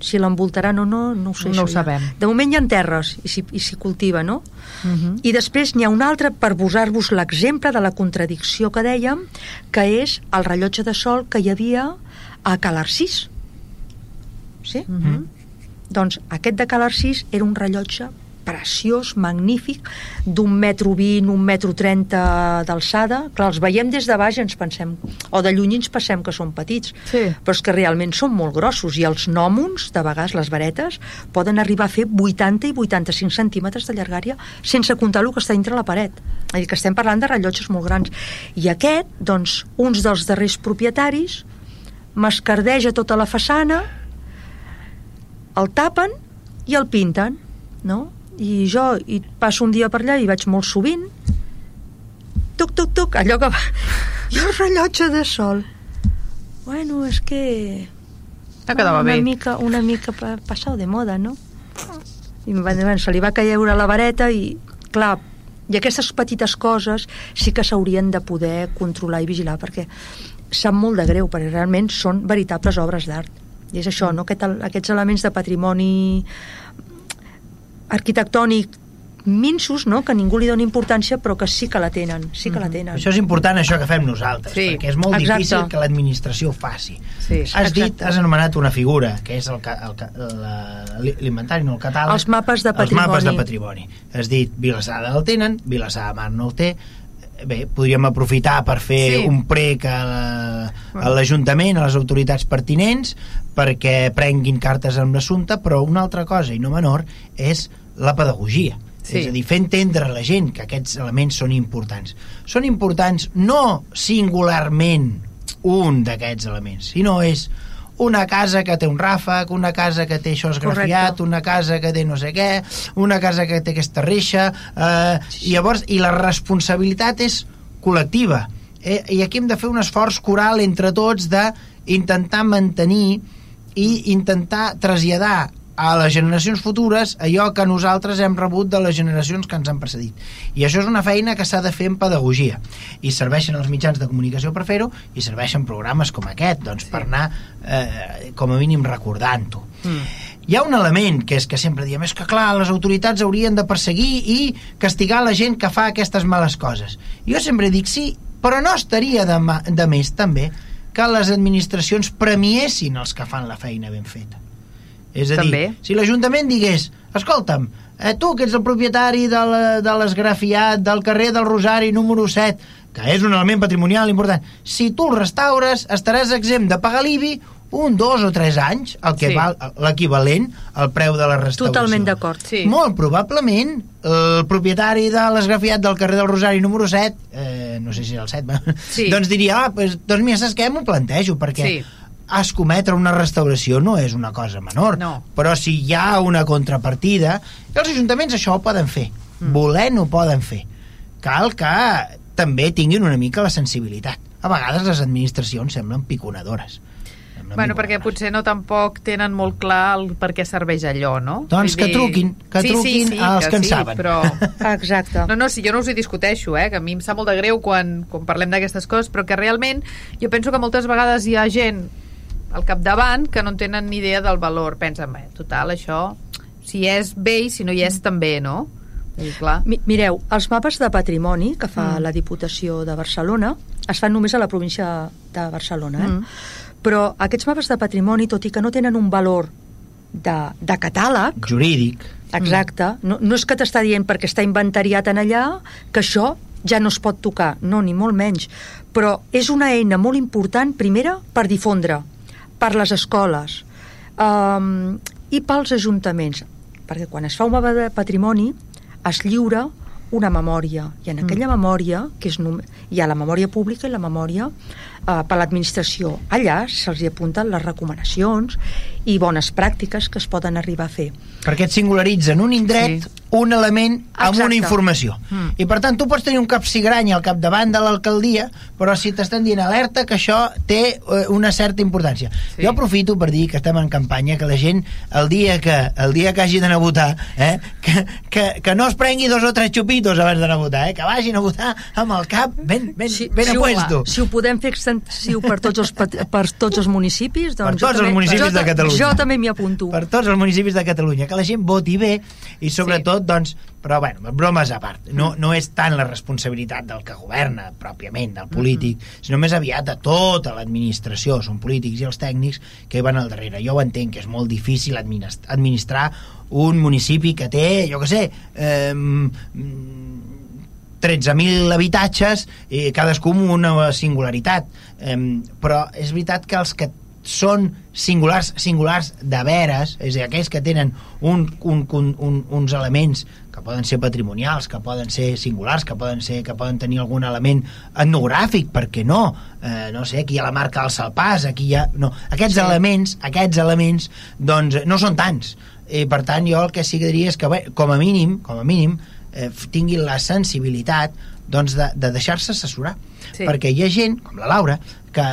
Si l'envoltaran o no, no ho sé. No ho ja. sabem. De moment hi ha terres i s'hi i s'hi cultiva, no? Uh -huh. I després n'hi ha un altre per posar-vos l'exemple de la contradicció que dèiem, que és el rellotge de sol que hi havia a Calarcís. Sí? Uh -huh. Doncs aquest de Calarcís era un rellotge preciós, magnífic, d'un metro vint, un metro trenta d'alçada. Clar, els veiem des de baix ens pensem, o de lluny ens pensem que són petits, Sí. però és que realment són molt grossos i els nòmons, de vegades les varetes, poden arribar a fer 80 i 85 centímetres de llargària sense comptar el que està dintre la paret. És dir, que estem parlant de rellotges molt grans. I aquest, doncs, uns dels darrers propietaris m'escardeja tota la façana el tapen i el pinten, no? I jo hi passo un dia per allà i vaig molt sovint, tuc, tuc, tuc, allò que va... I el rellotge de sol. Bueno, és que... No quedava una bé. Mica, una mica pa- passau de moda, no? I va, bueno, se li va caure la vareta i, clar, i aquestes petites coses sí que s'haurien de poder controlar i vigilar perquè sap molt de greu, perquè realment són veritables obres d'art I és això, no? Aquest, aquests elements de patrimoni arquitectònic minsos, no? que ningú li dona importància, però que sí que la tenen, sí que la tenen. Això és important, això que fem nosaltres, Sí. perquè és molt Exacte. difícil que l'administració ho faci. Sí. Has dit, Exacte. has anomenat una figura, que és l'inventari, no el catàleg. Els mapes de Els mapes de patrimoni. patrimoni. Has dit, Vilassada el tenen, Vilassar de Mar no el té, bé, podríem aprofitar per fer Sí. un prec a la- a l'Ajuntament, a les autoritats pertinents, perquè prenguin cartes en l'assumpte, però una altra cosa, i no menor, és la pedagogia. Sí. És a dir, fer entendre a la gent que aquests elements són importants. Són importants no singularment un d'aquests elements, sinó és una casa que té un ràfec, una casa que té això esgrafiat, Correcte. una casa que té no sé què, una casa que té aquesta reixa, eh, i llavors, i la responsabilitat és col·lectiva. Eh, I aquí hem de fer un esforç coral entre tots de intentar mantenir i intentar traslladar a les generacions futures allò que nosaltres hem rebut de les generacions que ens han precedit. I això és una feina que s'ha de fer en pedagogia. I serveixen els mitjans de comunicació per fer-ho i serveixen programes com aquest, doncs, per anar, eh, com a mínim, recordant-ho. Mm. Hi ha un element que és que sempre diem és que clar, les autoritats haurien de perseguir i castigar la gent que fa aquestes males coses. Jo sempre dic sí, però no estaria de, de més també que les administracions premiessin els que fan la feina ben feta. És a També. dir, si l'Ajuntament digués escolta'm, eh, tu que ets el propietari de l'esgrafiat del carrer del Rosari número 7, que és un element patrimonial important, si tu el restaures estaràs exempt de pagar l'IBI un, dos o tres anys, el que Sí. val l'equivalent al preu de la restauració. Totalment d'acord. Sí. Molt probablement el propietari de l'esgrafiat del carrer del Rosari número 7, eh, no sé si era el 7, Sí. doncs diria, ah, pues, doncs mira, saps què? M'ho plantejo, perquè Sí. Escometre una restauració no és una cosa menor, No. però si hi ha una contrapartida, els ajuntaments això ho poden fer, mm. volent ho poden fer. Cal que també tinguin una mica la sensibilitat. A vegades les administracions semblen piconadores. Semblen Bueno, perquè potser no tampoc tenen molt clar el per què serveix allò, no? Doncs Vull que truquin, que sí, truquin sí, sí, als que en sí, saben. Però... Exacte. No, no, si jo no us hi discuteixo, eh, que a mi em sap molt de greu quan, quan parlem d'aquestes coses, però que realment jo penso que moltes vegades hi ha gent al capdavant que no en tenen ni idea del valor. Pensen, bé, total, això, si és bé i si no hi és també, no? I clar, Mi- Mireu, els mapes de patrimoni que fa Mm. la Diputació de Barcelona es fan només a la província de Barcelona, eh? Mm. però aquests mapes de patrimoni, tot i que no tenen un valor de, de catàleg, Jurídic. exacte, no, no és que t'està dient perquè està inventariat en allà que això ja no es pot tocar, no, ni molt menys, però és una eina molt important, primera, per difondre, per les escoles. Um, i pels ajuntaments, perquè quan es fa un mapa de patrimoni es lliura una memòria, i en aquella memòria, que és hi ha la memòria pública i la memòria eh, per l'administració. Allà se'ls apunten les recomanacions i bones pràctiques que es poden arribar a fer. perquè et singularitza en un indret Sí. un element amb Exacte. una informació. Mm. I per tant, tu pots tenir un capsigrany al capdavant de l'alcaldia, però si t'estan dient alerta que això té eh, una certa importància. Sí. Jo aprofito per dir que estem en campanya, que la gent, el dia que, el dia que hagi d'anar a votar, eh, que, que, que no es prengui dos o tres xupitos abans d'anar a votar, eh, que vagin a votar amb el cap ben, ben, Si- ben si a ho-. Si ho podem fer extensiu per tots els, per tots els municipis, doncs Per tots els municipis de ta- Catalunya. Jo també m'hi apunto. per tots els municipis de Catalunya, que la gent voti bé i sobretot, doncs, però bueno, bromes a part, no, no és tant la responsabilitat del que governa pròpiament, del polític, sinó més aviat de tota l'administració, són polítics i els tècnics que hi van al darrere. Jo ho entenc, que és molt difícil administ- administrar un municipi que té, jo què sé, eh, 13.000 habitatges, i cadascú amb una singularitat. Eh, però és veritat que els que són singulars, singulars de veres, és a dir, aquells que tenen un, un, un, un, uns elements que poden ser patrimonials, que poden ser singulars, que poden ser que poden tenir algun element etnogràfic, per què no? Eh, no sé, aquí hi ha la marca del Salpàs, aquí hi ha... No, aquests Sí. sí. elements, aquests elements, doncs no són tants. I per tant jo el que sí que diria és que, bé, com a mínim, com a mínim, eh, tinguin la sensibilitat doncs, de, de deixar-se assessorar Sí. perquè hi ha gent, com la Laura que,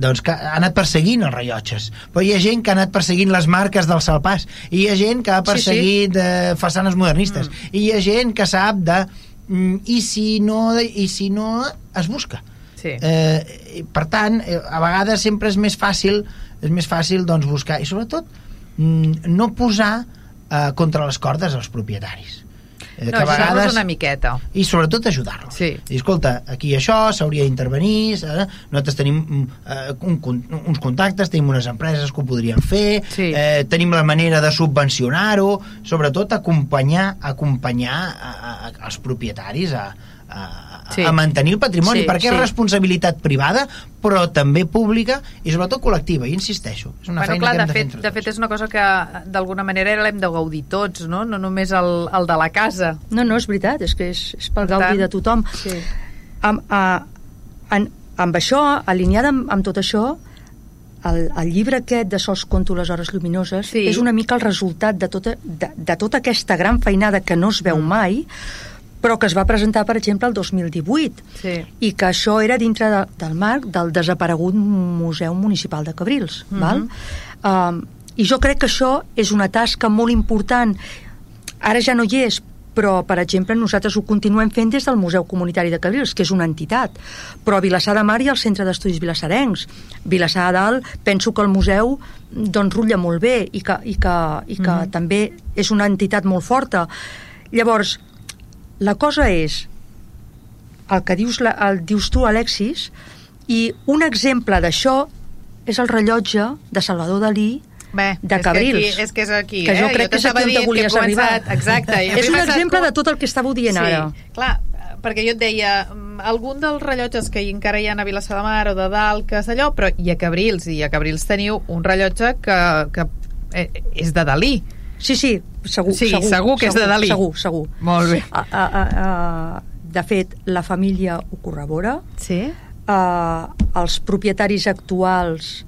doncs, que ha anat perseguint els rellotges però hi ha gent que ha anat perseguint les marques del Salpàs i hi ha gent que ha Sí, sí. perseguit eh, façanes modernistes Mm. i hi ha gent que sap de mm, i si no, i si no es busca sí. eh, per tant, eh, a vegades sempre és més fàcil és més fàcil doncs, buscar, i sobretot mm, no posar eh, contra les cordes els propietaris. Eh, no, ajudar-los una miqueta. I sobretot ajudar-los. Sí. I escolta, aquí això s'hauria d'intervenir, eh? nosaltres tenim eh, un, uns contactes, tenim unes empreses que ho podrien fer, sí. eh, tenim la manera de subvencionar-ho, sobretot acompanyar acompanyar a, a, a, als propietaris a, a, sí. a mantenir el patrimoni, sí, perquè sí. és responsabilitat privada, però també pública i sobretot col·lectiva, i insisteixo. És una bueno, feina clar, que hem de, de fet, fer De fet, és una cosa que d'alguna manera l'hem de gaudir tots, no? No només el, el de la casa. No, no, és veritat, és que és, és pel gaudi de tothom. Sí. Amb, a, en, amb això, alineada amb, amb tot això, el, el llibre aquest de Sols conto les hores lluminoses sí. és una mica el resultat de tota, de, de tota aquesta gran feinada que no es veu mm. mai, però que es va presentar, per exemple, el 2018 sí. i que això era dintre de, del marc del desaparegut Museu Municipal de Cabrils. Mm -hmm. val? Um, I jo crec que això és una tasca molt important. Ara ja no hi és, però, per exemple, nosaltres ho continuem fent des del Museu Comunitari de Cabrils, que és una entitat. Però a Vilassar de Mar i el Centre d'Estudis Vilassarencs. Vilassar de Dalt, penso que el museu doncs, rutlla molt bé i que, i que, i que mm -hmm. també és una entitat molt forta. Llavors, la cosa és el que dius, la, el dius tu, Alexis, i un exemple d'això és el rellotge de Salvador Dalí Bé, de Cabrils. És que, és aquí, que eh? jo crec que és aquí on volies arribar. Exacte. és un exemple de tot el que estàveu dient sí, ara. Clar, perquè jo et deia, mm, algun dels rellotges que encara hi ha a Vilassar de Mar o de Dalt, que és allò, però hi ha Cabrils, i a Cabrils teniu un rellotge que, que eh, és de Dalí. Sí, sí, segur. Sí, segur, segur que segur, és de Dalí. Segur, segur. Molt bé. A, a, a, a, de fet, la família ho corrobora. Sí. Uh, els propietaris actuals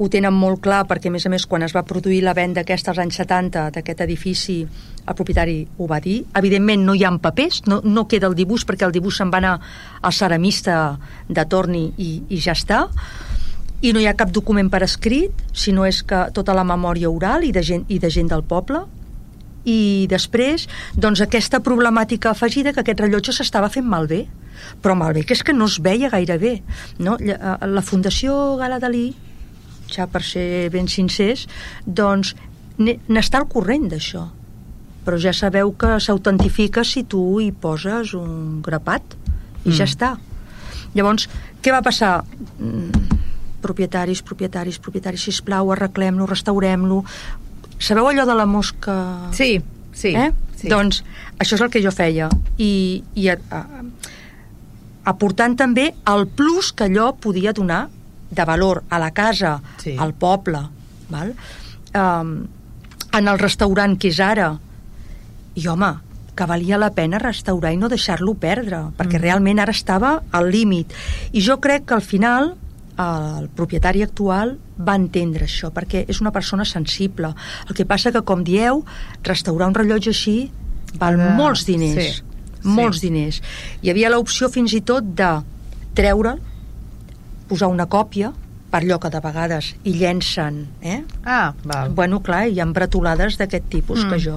ho tenen molt clar perquè a més a més quan es va produir la venda aquesta als anys 70 d'aquest edifici el propietari ho va dir evidentment no hi ha papers, no, no queda el dibuix perquè el dibuix se'n va anar al ceramista de Torni i, i ja està i no hi ha cap document per escrit sinó és que tota la memòria oral i de gent, i de gent del poble i després doncs aquesta problemàtica afegida que aquest rellotge s'estava fent malbé però malbé que és que no es veia gaire bé no? la Fundació Gala Dalí ja per ser ben sincers, doncs n'està al corrent d'això. Però ja sabeu que s'autentifica si tu hi poses un grapat i mm. ja està. Llavors, què va passar? Mm, propietaris, propietaris, propietaris, sisplau, arreglem-lo, restaurem-lo. Sabeu allò de la mosca? Sí, sí. Eh? sí. Doncs això és el que jo feia. I, i a, a, aportant també el plus que allò podia donar de valor a la casa, sí. al poble, val? Um, en el restaurant que és ara, i home, que valia la pena restaurar i no deixar-lo perdre, perquè mm. realment ara estava al límit. I jo crec que al final el propietari actual va entendre això, perquè és una persona sensible. El que passa que, com dieu, restaurar un rellotge així val uh, molts diners. Sí, molts sí. diners. Hi havia l'opció fins i tot de treure'l posar una còpia per allò que de vegades hi llencen eh? ah, val. bueno, clar, hi ha bretolades d'aquest tipus mm. que jo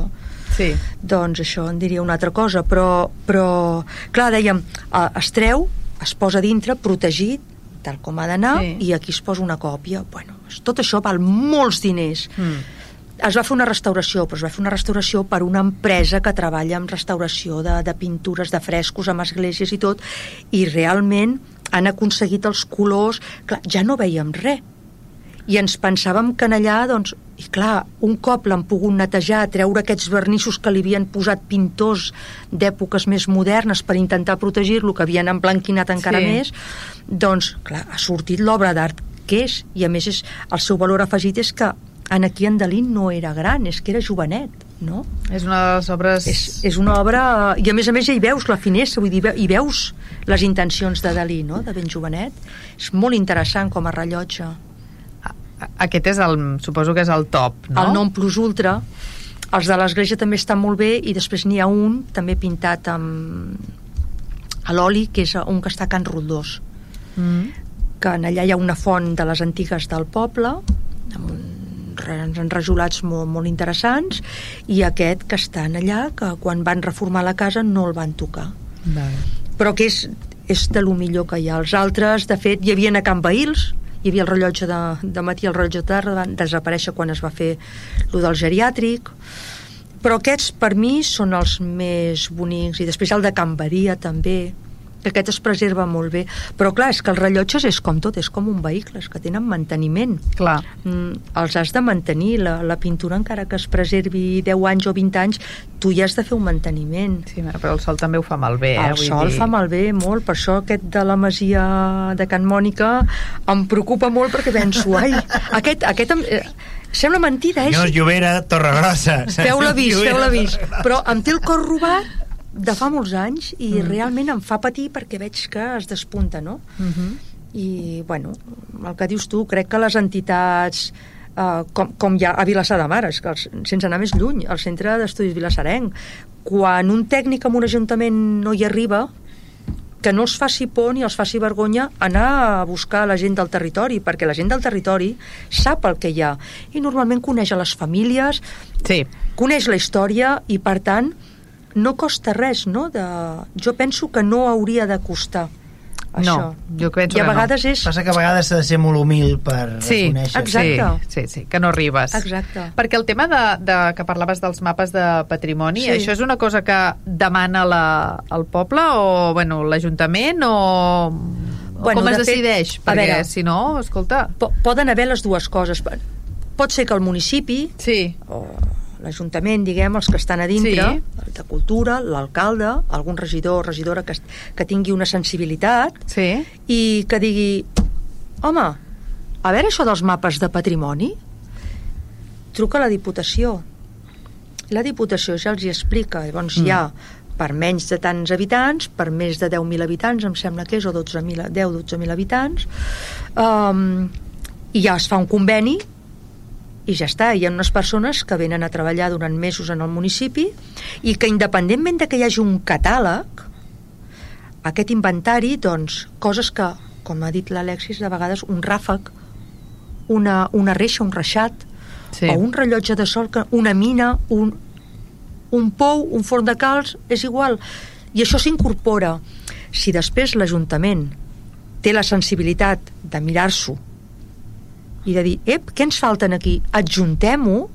sí. doncs això en diria una altra cosa però, però clar, dèiem eh, es treu, es posa dintre protegit, tal com ha d'anar sí. i aquí es posa una còpia bueno, tot això val molts diners mm. es va fer una restauració, però es va fer una restauració per una empresa que treballa en restauració de, de pintures, de frescos, amb esglésies i tot, i realment han aconseguit els colors... Clar, ja no veiem res. I ens pensàvem que en allà, doncs, i clar, un cop l'han pogut netejar, treure aquests vernissos que li havien posat pintors d'èpoques més modernes per intentar protegir-lo, que havien emblanquinat encara sí. més, doncs, clar, ha sortit l'obra d'art que és, i a més és, el seu valor afegit és que en aquí en Dalí no era gran, és que era jovenet, no? És una de les obres... És, és una obra... I a més a més ja hi veus la finestra, vull dir, hi veus les intencions de Dalí, no?, de ben jovenet. És molt interessant com a rellotge. Aquest és el... suposo que és el top, no? El non plus ultra. Els de l'església també estan molt bé i després n'hi ha un també pintat amb a l'oli, que és un que està a Can Roldós. Mm. Que en allà hi ha una font de les antigues del poble, amb un enrajolats molt, molt interessants i aquest que estan allà que quan van reformar la casa no el van tocar. Vale. però que és, és de lo millor que hi ha. Els altres, de fet, hi havia a Can Baïls hi havia el rellotge de, de matí i el rellotge de tarda, van desaparèixer quan es va fer lo del geriàtric, però aquests per mi són els més bonics, i després el de Can Badia també, que aquest es preserva molt bé però clar, és que els rellotges és com tot és com un vehicle, és que tenen manteniment Clar. mm, els has de mantenir la, la pintura encara que es preservi 10 anys o 20 anys tu hi has de fer un manteniment Sí, però el sol també ho fa malbé, eh? el vull sol dir... fa malbé molt, per això aquest de la masia de Can Mònica em preocupa molt perquè penso, ai, aquest, aquest em, eh, sembla mentida, eh? Senyors Llobera, Torregrossa. Feu-la vist, Llobera, feu-la vist. Torregrossa. Però em té el cor robat de fa molts anys i Mm. mm. realment em fa patir perquè veig que es despunta, no? Uh -huh. I, bueno, el que dius tu, crec que les entitats eh, com, com hi ha a Vilassar de Mar, és que els, sense anar més lluny, el Centre d'Estudis Vilassarenc, quan un tècnic en un ajuntament no hi arriba, que no els faci por ni els faci vergonya anar a buscar la gent del territori, perquè la gent del territori sap el que hi ha i normalment coneix a les famílies, Sí, coneix la història i, per tant, no costa res, no? De... Jo penso que no hauria de costar això. no, jo penso I a que vegades és... Passa que a vegades s'ha de ser molt humil per Sí, reconèixer. exacte. Sí, sí, sí, que no arribes. Exacte. Perquè el tema de, de que parlaves dels mapes de patrimoni, Sí. això és una cosa que demana la, el poble o bueno, l'Ajuntament o, Bueno, com de es fet, decideix? a Perquè veure. si no, escolta... Po poden haver les dues coses. Pot ser que el municipi Sí, o l'Ajuntament, diguem, els que estan a dintre, Sí. de Cultura, l'alcalde, algun regidor o regidora que, que tingui una sensibilitat sí. i que digui home, a veure això dels mapes de patrimoni truca a la Diputació la Diputació ja els hi explica llavors mm. hi ha per menys de tants habitants per més de 10.000 habitants em sembla que és, o 12.000 10-12.000 habitants um, i ja es fa un conveni i ja està, hi ha unes persones que venen a treballar durant mesos en el municipi i que independentment de que hi hagi un catàleg aquest inventari, doncs, coses que, com ha dit l'Alexis, de vegades un ràfec, una, una reixa, un reixat, Sí. o un rellotge de sol, que una mina, un, un pou, un forn de calç, és igual. I això s'incorpora. Si després l'Ajuntament té la sensibilitat de mirar-s'ho i de dir, ep, què ens falten aquí? Adjuntem-ho,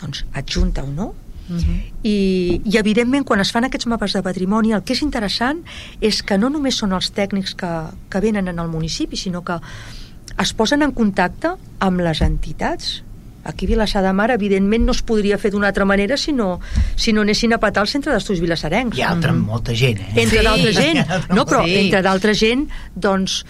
doncs adjunta-ho, no? Uh -huh. I, i evidentment quan es fan aquests mapes de patrimoni el que és interessant és que no només són els tècnics que, que venen en el municipi sinó que es posen en contacte amb les entitats aquí a Vilassar de Mar evidentment no es podria fer d'una altra manera si no, si no anessin a patar al centre d'estudis vilassarencs Hi ha altra, molta gent, eh? entre Sí. d'altra gent no, però Sí. entre d'altra gent doncs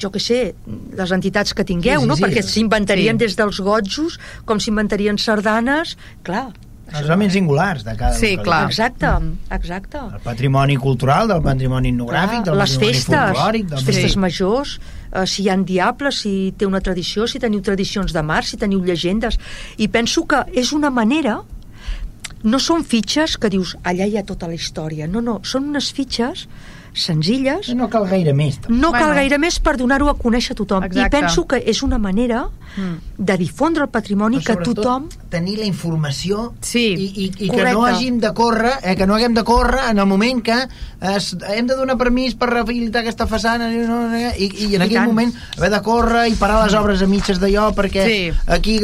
jo que sé, les entitats que tingueu, Sí, sí, no? sí. perquè s'inventarien Sí. des dels gotjos, com s'inventarien sardanes, clar. Els elements singulars de cada Sí, localitat. clar. Exacte, Mm-hmm. exacte. El patrimoni cultural, del patrimoni etnogràfic, del les patrimoni festes, folclòric... Del les festes Sí. majors, eh, si hi ha diables, si té una tradició, si teniu tradicions de mar, si teniu llegendes. I penso que és una manera no són fitxes que dius allà hi ha tota la història, no, no, són unes fitxes senzilles No cal gaire més. tampoc. no Bueno. cal gaire més per donar-ho a conèixer a tothom Exacte. i penso que és una manera Mm. de difondre el patrimoni Però que tothom tenir la informació Sí, i, i, i que no hàgim de córrer eh, que no haguem de córrer en el moment que es, hem de donar permís per rehabilitar aquesta façana i, no, i, i en I aquell tant. moment haver de córrer i parar les obres a mitges d'allò perquè Sí. aquí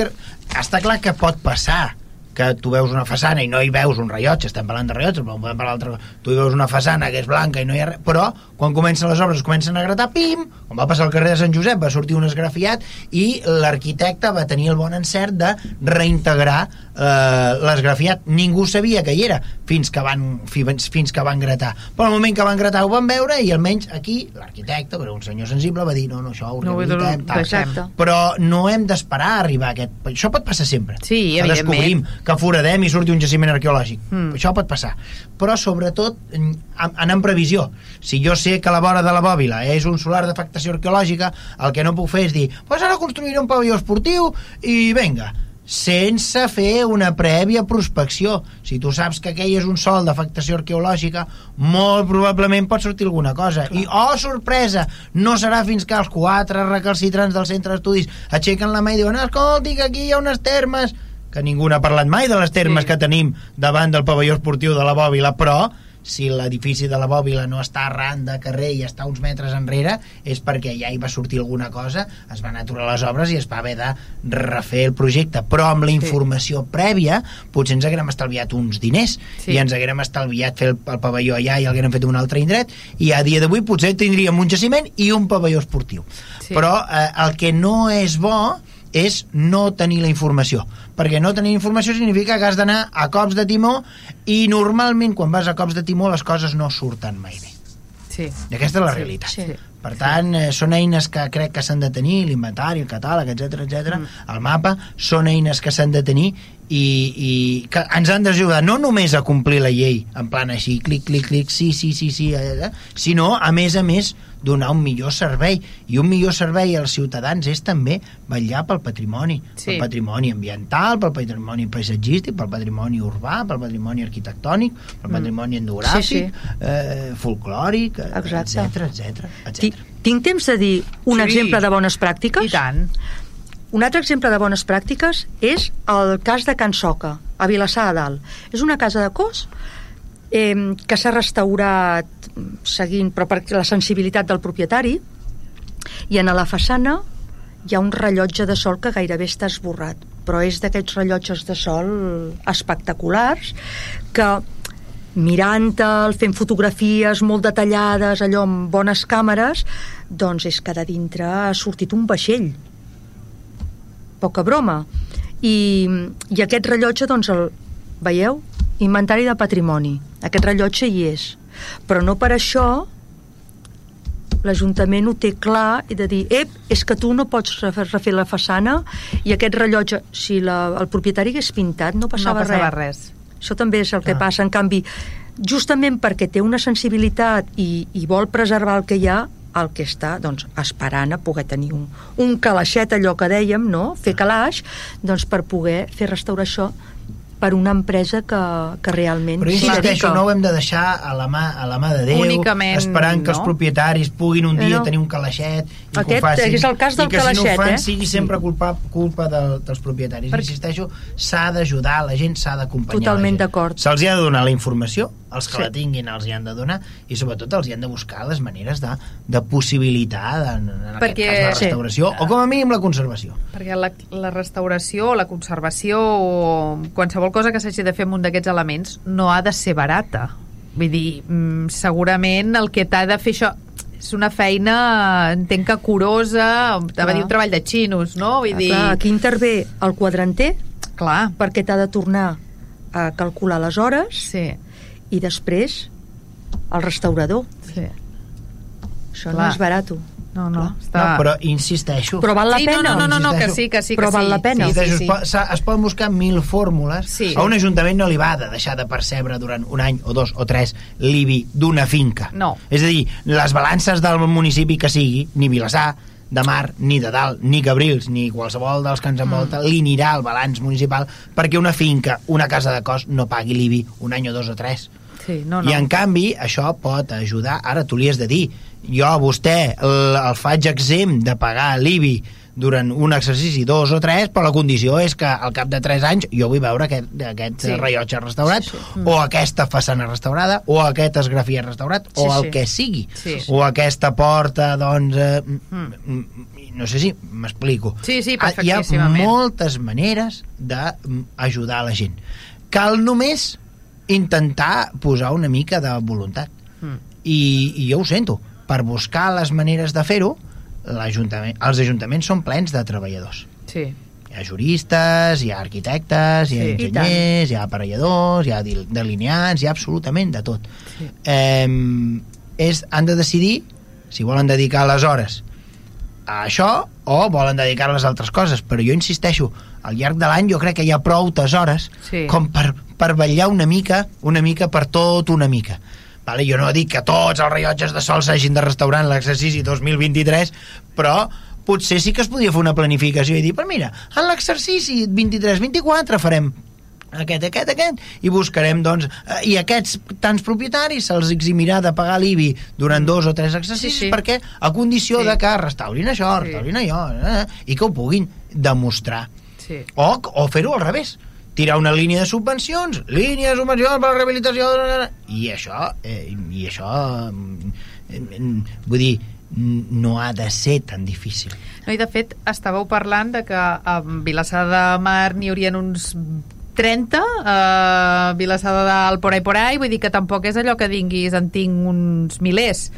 està clar que pot passar que tu veus una façana i no hi veus un rellotge, estem parlant de rellotges, però podem parlar d'altre... Tu hi veus una façana que és blanca i no hi ha res, però quan comencen les obres es comencen a gratar, pim, com va passar al carrer de Sant Josep, va sortir un esgrafiat i l'arquitecte va tenir el bon encert de reintegrar eh, l'esgrafiat. Ningú sabia que hi era fins que van, fins, que van gratar. Però al moment que van gratar ho van veure i almenys aquí l'arquitecte, però un senyor sensible, va dir no, no, això ho No, rehabilitem, tal. Exacte. però no hem d'esperar a arribar a aquest... Això pot passar sempre. Sí, que evidentment. descobrim que foradem i surti un jaciment arqueològic. Mm. Això pot passar. Però, sobretot, en- anar en previsió. Si jo sé que la vora de la bòbila és un solar d'afectació arqueològica, el que no puc fer és dir pues ara construiré un pavelló esportiu i venga, sense fer una prèvia prospecció. Si tu saps que aquell és un sol d'afectació arqueològica, molt probablement pot sortir alguna cosa. I, oh, sorpresa, no serà fins que els quatre recalcitrants del centre d'estudis aixequen la mà i diuen escolti, que aquí hi ha unes termes que ningú n'ha parlat mai de les termes Sí. que tenim davant del pavelló esportiu de la Bòbila, però si l'edifici de la Bòbila no està arran de carrer i està uns metres enrere, és perquè ja hi va sortir alguna cosa, es van aturar les obres i es va haver de refer el projecte. Però amb la informació sí. prèvia, potser ens haguérem estalviat uns diners sí. i ens haguérem estalviat fer el, el pavelló allà i l'haguérem fet un altre indret i a dia d'avui potser tindríem un jaciment i un pavelló esportiu. Sí. Però eh, el que no és bo és no tenir la informació perquè no tenir informació significa que has d'anar a cops de timó i normalment quan vas a cops de timó les coses no surten mai bé Sí. i aquesta és la realitat. sí. Per tant, eh, són eines que crec que s'han de tenir, l'inventari, el catàleg, etc etc, mm. el mapa, són eines que s'han de tenir i, i que ens han d'ajudar no només a complir la llei, en plan així, clic, clic, clic, sí, sí, sí, sí, eh, eh, sinó, a més a més, donar un millor servei. I un millor servei als ciutadans és també vetllar pel patrimoni, Sí. pel patrimoni ambiental, pel patrimoni paisatgístic, pel patrimoni urbà, pel patrimoni arquitectònic, pel patrimoni endogràfic, Sí, eh, folclòric, eh, Exacte. etc etc Ti- Tinc temps de dir un Sí. exemple de bones pràctiques? I tant. Un altre exemple de bones pràctiques és el cas de Can Soca, a Vilassar de Dalt. És una casa de cos eh, que s'ha restaurat seguint, però per la sensibilitat del propietari, i en la façana hi ha un rellotge de sol que gairebé està esborrat, però és d'aquests rellotges de sol espectaculars que mirant-te'l, fent fotografies molt detallades, allò amb bones càmeres, doncs és que de dintre ha sortit un vaixell. Poca broma. I, i aquest rellotge, doncs, el veieu? Inventari de patrimoni. Aquest rellotge hi és. Però no per això l'Ajuntament ho té clar i de dir, ep, és que tu no pots refer, refer la façana i aquest rellotge, si la, el propietari hagués pintat, no passava, no passava res. res. Això també és el que Clar. passa. En canvi, justament perquè té una sensibilitat i, i vol preservar el que hi ha, el que està doncs, esperant a poder tenir un, un calaixet, allò que dèiem, no? fer calaix, doncs, per poder fer restaurar això per una empresa que, que realment Però insisteixo, dedica. no ho hem de deixar a la mà, a la mà de Déu, Únicament, esperant que els no? propietaris puguin un dia No. tenir un calaixet i que Aquest ho facin. és el cas del I que si no calaixet, ho fan eh? sigui sempre culpa, culpa del, dels propietaris. Perquè- Insisteixo, s'ha d'ajudar, la gent s'ha d'acompanyar. Totalment d'acord. Se'ls hi ha de donar la informació, els que Sí. la tinguin els hi han de donar, i sobretot els hi han de buscar les maneres de, de possibilitat, en, en Perquè- aquest cas la Sí. restauració, o com a mínim la conservació. Perquè la, la restauració, la conservació o qualsevol cosa que s'hagi de fer amb un d'aquests elements no ha de ser barata. Vull dir, mm, segurament el que t'ha de fer això és una feina, entenc que curosa, va Clar. dir un treball de xinos, no? Vull Ah, dir, Clar, aquí intervé el quadranter clar, perquè t'ha de tornar a calcular les hores sí, i després el restaurador. sí. Això Clar. no és barat. No, no, No, està... però insisteixo, Però val la sí, pena. no, no, no, no, que sí, que sí, que Però val sí. la pena. Sí, Sí, sí, es, es poden buscar mil fórmules. Sí. A un ajuntament no li va de deixar de percebre durant un any o dos o tres l'IBI d'una finca. No. És a dir, les balances del municipi que sigui, ni Vilassar, de Mar, ni de Dalt, ni Cabrils, ni qualsevol dels que ens envolta, mm. li anirà el balanç municipal perquè una finca, una casa de cos, no pagui l'IBI un any o dos o tres. Sí, no, no. I en canvi, això pot ajudar, ara tu li has de dir, jo a vostè el, el faig exempt de pagar l'IBI durant un exercici, dos o tres, però la condició és que al cap de tres anys jo vull veure aquest, aquest Sí. sí. rellotge restaurat, Sí, sí, sí. sí. o aquesta façana restaurada, o aquest esgrafiat restaurat, Sí, o el sí. que sigui. Sí. O aquesta porta, doncs... Eh, mm. No sé si m'explico. Sí, sí, Ah, Hi ha moltes maneres d'ajudar la gent. Cal només intentar posar una mica de voluntat. Mm. I, i jo ho sento, per buscar les maneres de fer-ho, els ajuntaments són plens de treballadors. Sí. Hi ha juristes, hi ha arquitectes, hi ha Sí, enginyers, hi ha aparelladors, hi ha delineants, hi ha absolutament de tot. Sí. Eh, és, han de decidir si volen dedicar les hores a això o volen dedicar-les a altres coses, però jo insisteixo, al llarg de l'any jo crec que hi ha prou hores Sí. com per, per vetllar una mica, una mica per tot una mica. Vale? Jo no dic que tots els rellotges de sol s'hagin de restaurar en l'exercici 2023, però potser sí que es podria fer una planificació i dir, però mira, en l'exercici 23-24 farem aquest, aquest, aquest, i buscarem, doncs, eh, i aquests tants propietaris se'ls eximirà de pagar l'IBI durant dos o tres exercicis, Sí, sí. perquè a condició Sí. de que restaurin això, Sí. restaurin allò, eh, i que ho puguin demostrar. Sí. O, o fer-ho al revés. Tirar una línia de subvencions, línia de subvencions per la rehabilitació, i això, eh, i això, eh, eh, vull dir, no ha de ser tan difícil. No, I de fet, estàveu parlant de que a Vilassar de Mar n'hi haurien uns 30, a Vilassar de Dalt por ahí por ahí, vull dir que tampoc és allò que dinguis en tinc uns milers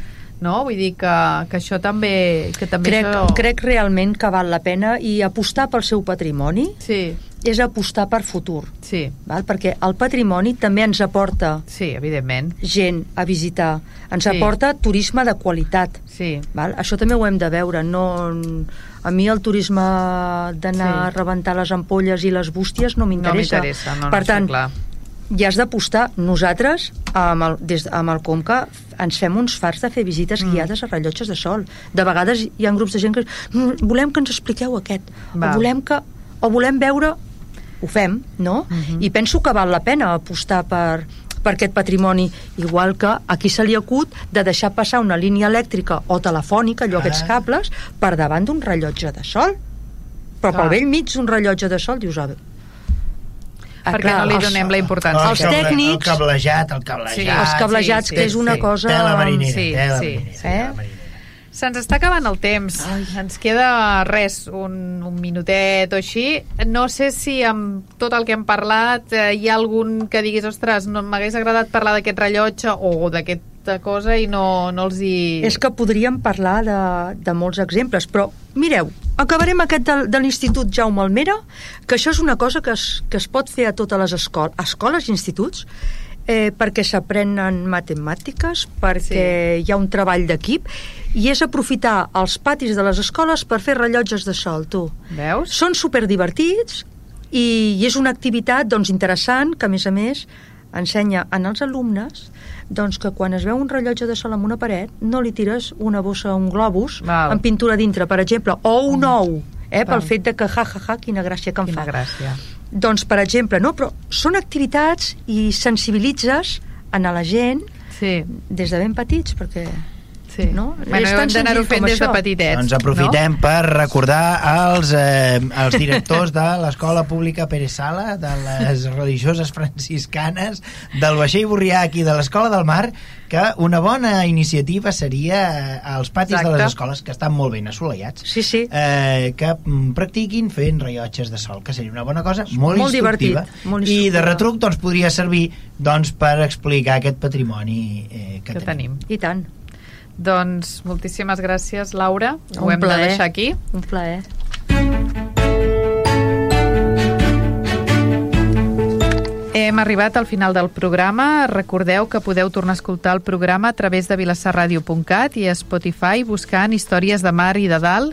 no? Vull dir que, que això també... Que també crec, això... crec realment que val la pena i apostar pel seu patrimoni Sí, és apostar per futur, sí, val? perquè el patrimoni també ens aporta sí, evidentment. gent a visitar, ens Sí. aporta turisme de qualitat. Sí, Val? Això també ho hem de veure. No, a mi el turisme d'anar Sí. a rebentar les ampolles i les bústies no no m'interessa. m'interessa. No, no, per està tant, clar. hi has d'apostar. Nosaltres, amb el, des, amb el Conca, ens fem uns fars de fer visites Mm. guiades a rellotges de sol. De vegades hi ha grups de gent que "Mm, volem que ens expliqueu aquest, o volem, que, o volem veure... Ho fem, no? Mhm. I penso que val la pena apostar per, per aquest patrimoni, igual que aquí se li acut de deixar passar una línia elèctrica o telefònica, allò, Ah. aquests cables, per davant d'un rellotge de sol. Però Clar. pel vell mig d'un rellotge de sol dius, ah, Perquè no li donem la importància. Els tècnics- El cablejat, el cablejat. Sí, els cablejats, sí, que és una sí. cosa... Tela marinera, Sí, tela sí, marinera. sí. Eh? marinera. Se'ns està acabant el temps. Ai. Ens queda res, un, un minutet o així. No sé si amb tot el que hem parlat eh, hi ha algun que diguis, ostres, no m'hagués agradat parlar d'aquest rellotge o d'aquesta cosa i no, no els hi... És que podríem parlar de, de molts exemples, però mireu, acabarem aquest de, de l'Institut Jaume Almera, que això és una cosa que es, que es pot fer a totes les escoles, escoles i instituts, eh, perquè s'aprenen matemàtiques, perquè sí. hi ha un treball d'equip, i és aprofitar els patis de les escoles per fer rellotges de sol, tu. Veus? Són superdivertits i, i és una activitat doncs, interessant que, a més a més, ensenya en els alumnes doncs, que quan es veu un rellotge de sol en una paret no li tires una bossa, un globus Val. amb pintura dintre, per exemple, o un ou, eh, pel fet de que, ja, ja, ja, quina gràcia que em Quina fa. gràcia. Doncs, per exemple, no? però són activitats i sensibilitzes en a la gent Sí, des de ben petits, perquè sí. No? Bueno, És tan d'anar-ho fent des de petitets. Doncs aprofitem per recordar als, eh, als directors de l'Escola Pública Pere Sala, de les religioses franciscanes, del Vaixell Borrià aquí de l'Escola del Mar, que una bona iniciativa seria eh, als patis Exacte. de les escoles, que estan molt ben assolellats, sí, sí, eh, que mm, practiquin fent rellotges de sol, que seria una bona cosa, molt, Molt instructiva. divertit, molt I de instructiva. retruc doncs, podria servir doncs, per explicar aquest patrimoni eh, que, que tenim. i tant. Doncs moltíssimes gràcies, Laura. Ho Un hem de plaer. deixar aquí. Un plaer. Hem arribat al final del programa. Recordeu que podeu tornar a escoltar el programa a través de vilassarradio.cat i a Spotify buscant històries de mar i de dalt.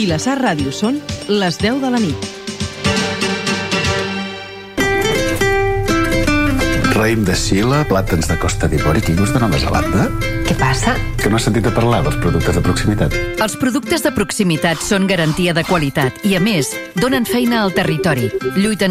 Vilassar Ràdio són les 10 de la nit. Raïm de Xile, plàtans de Costa d'Ivori, quingos de Nova Zelanda. Què passa? Que no has sentit a parlar dels productes de proximitat. Els productes de proximitat són garantia de qualitat i, a més, donen feina al territori, lluiten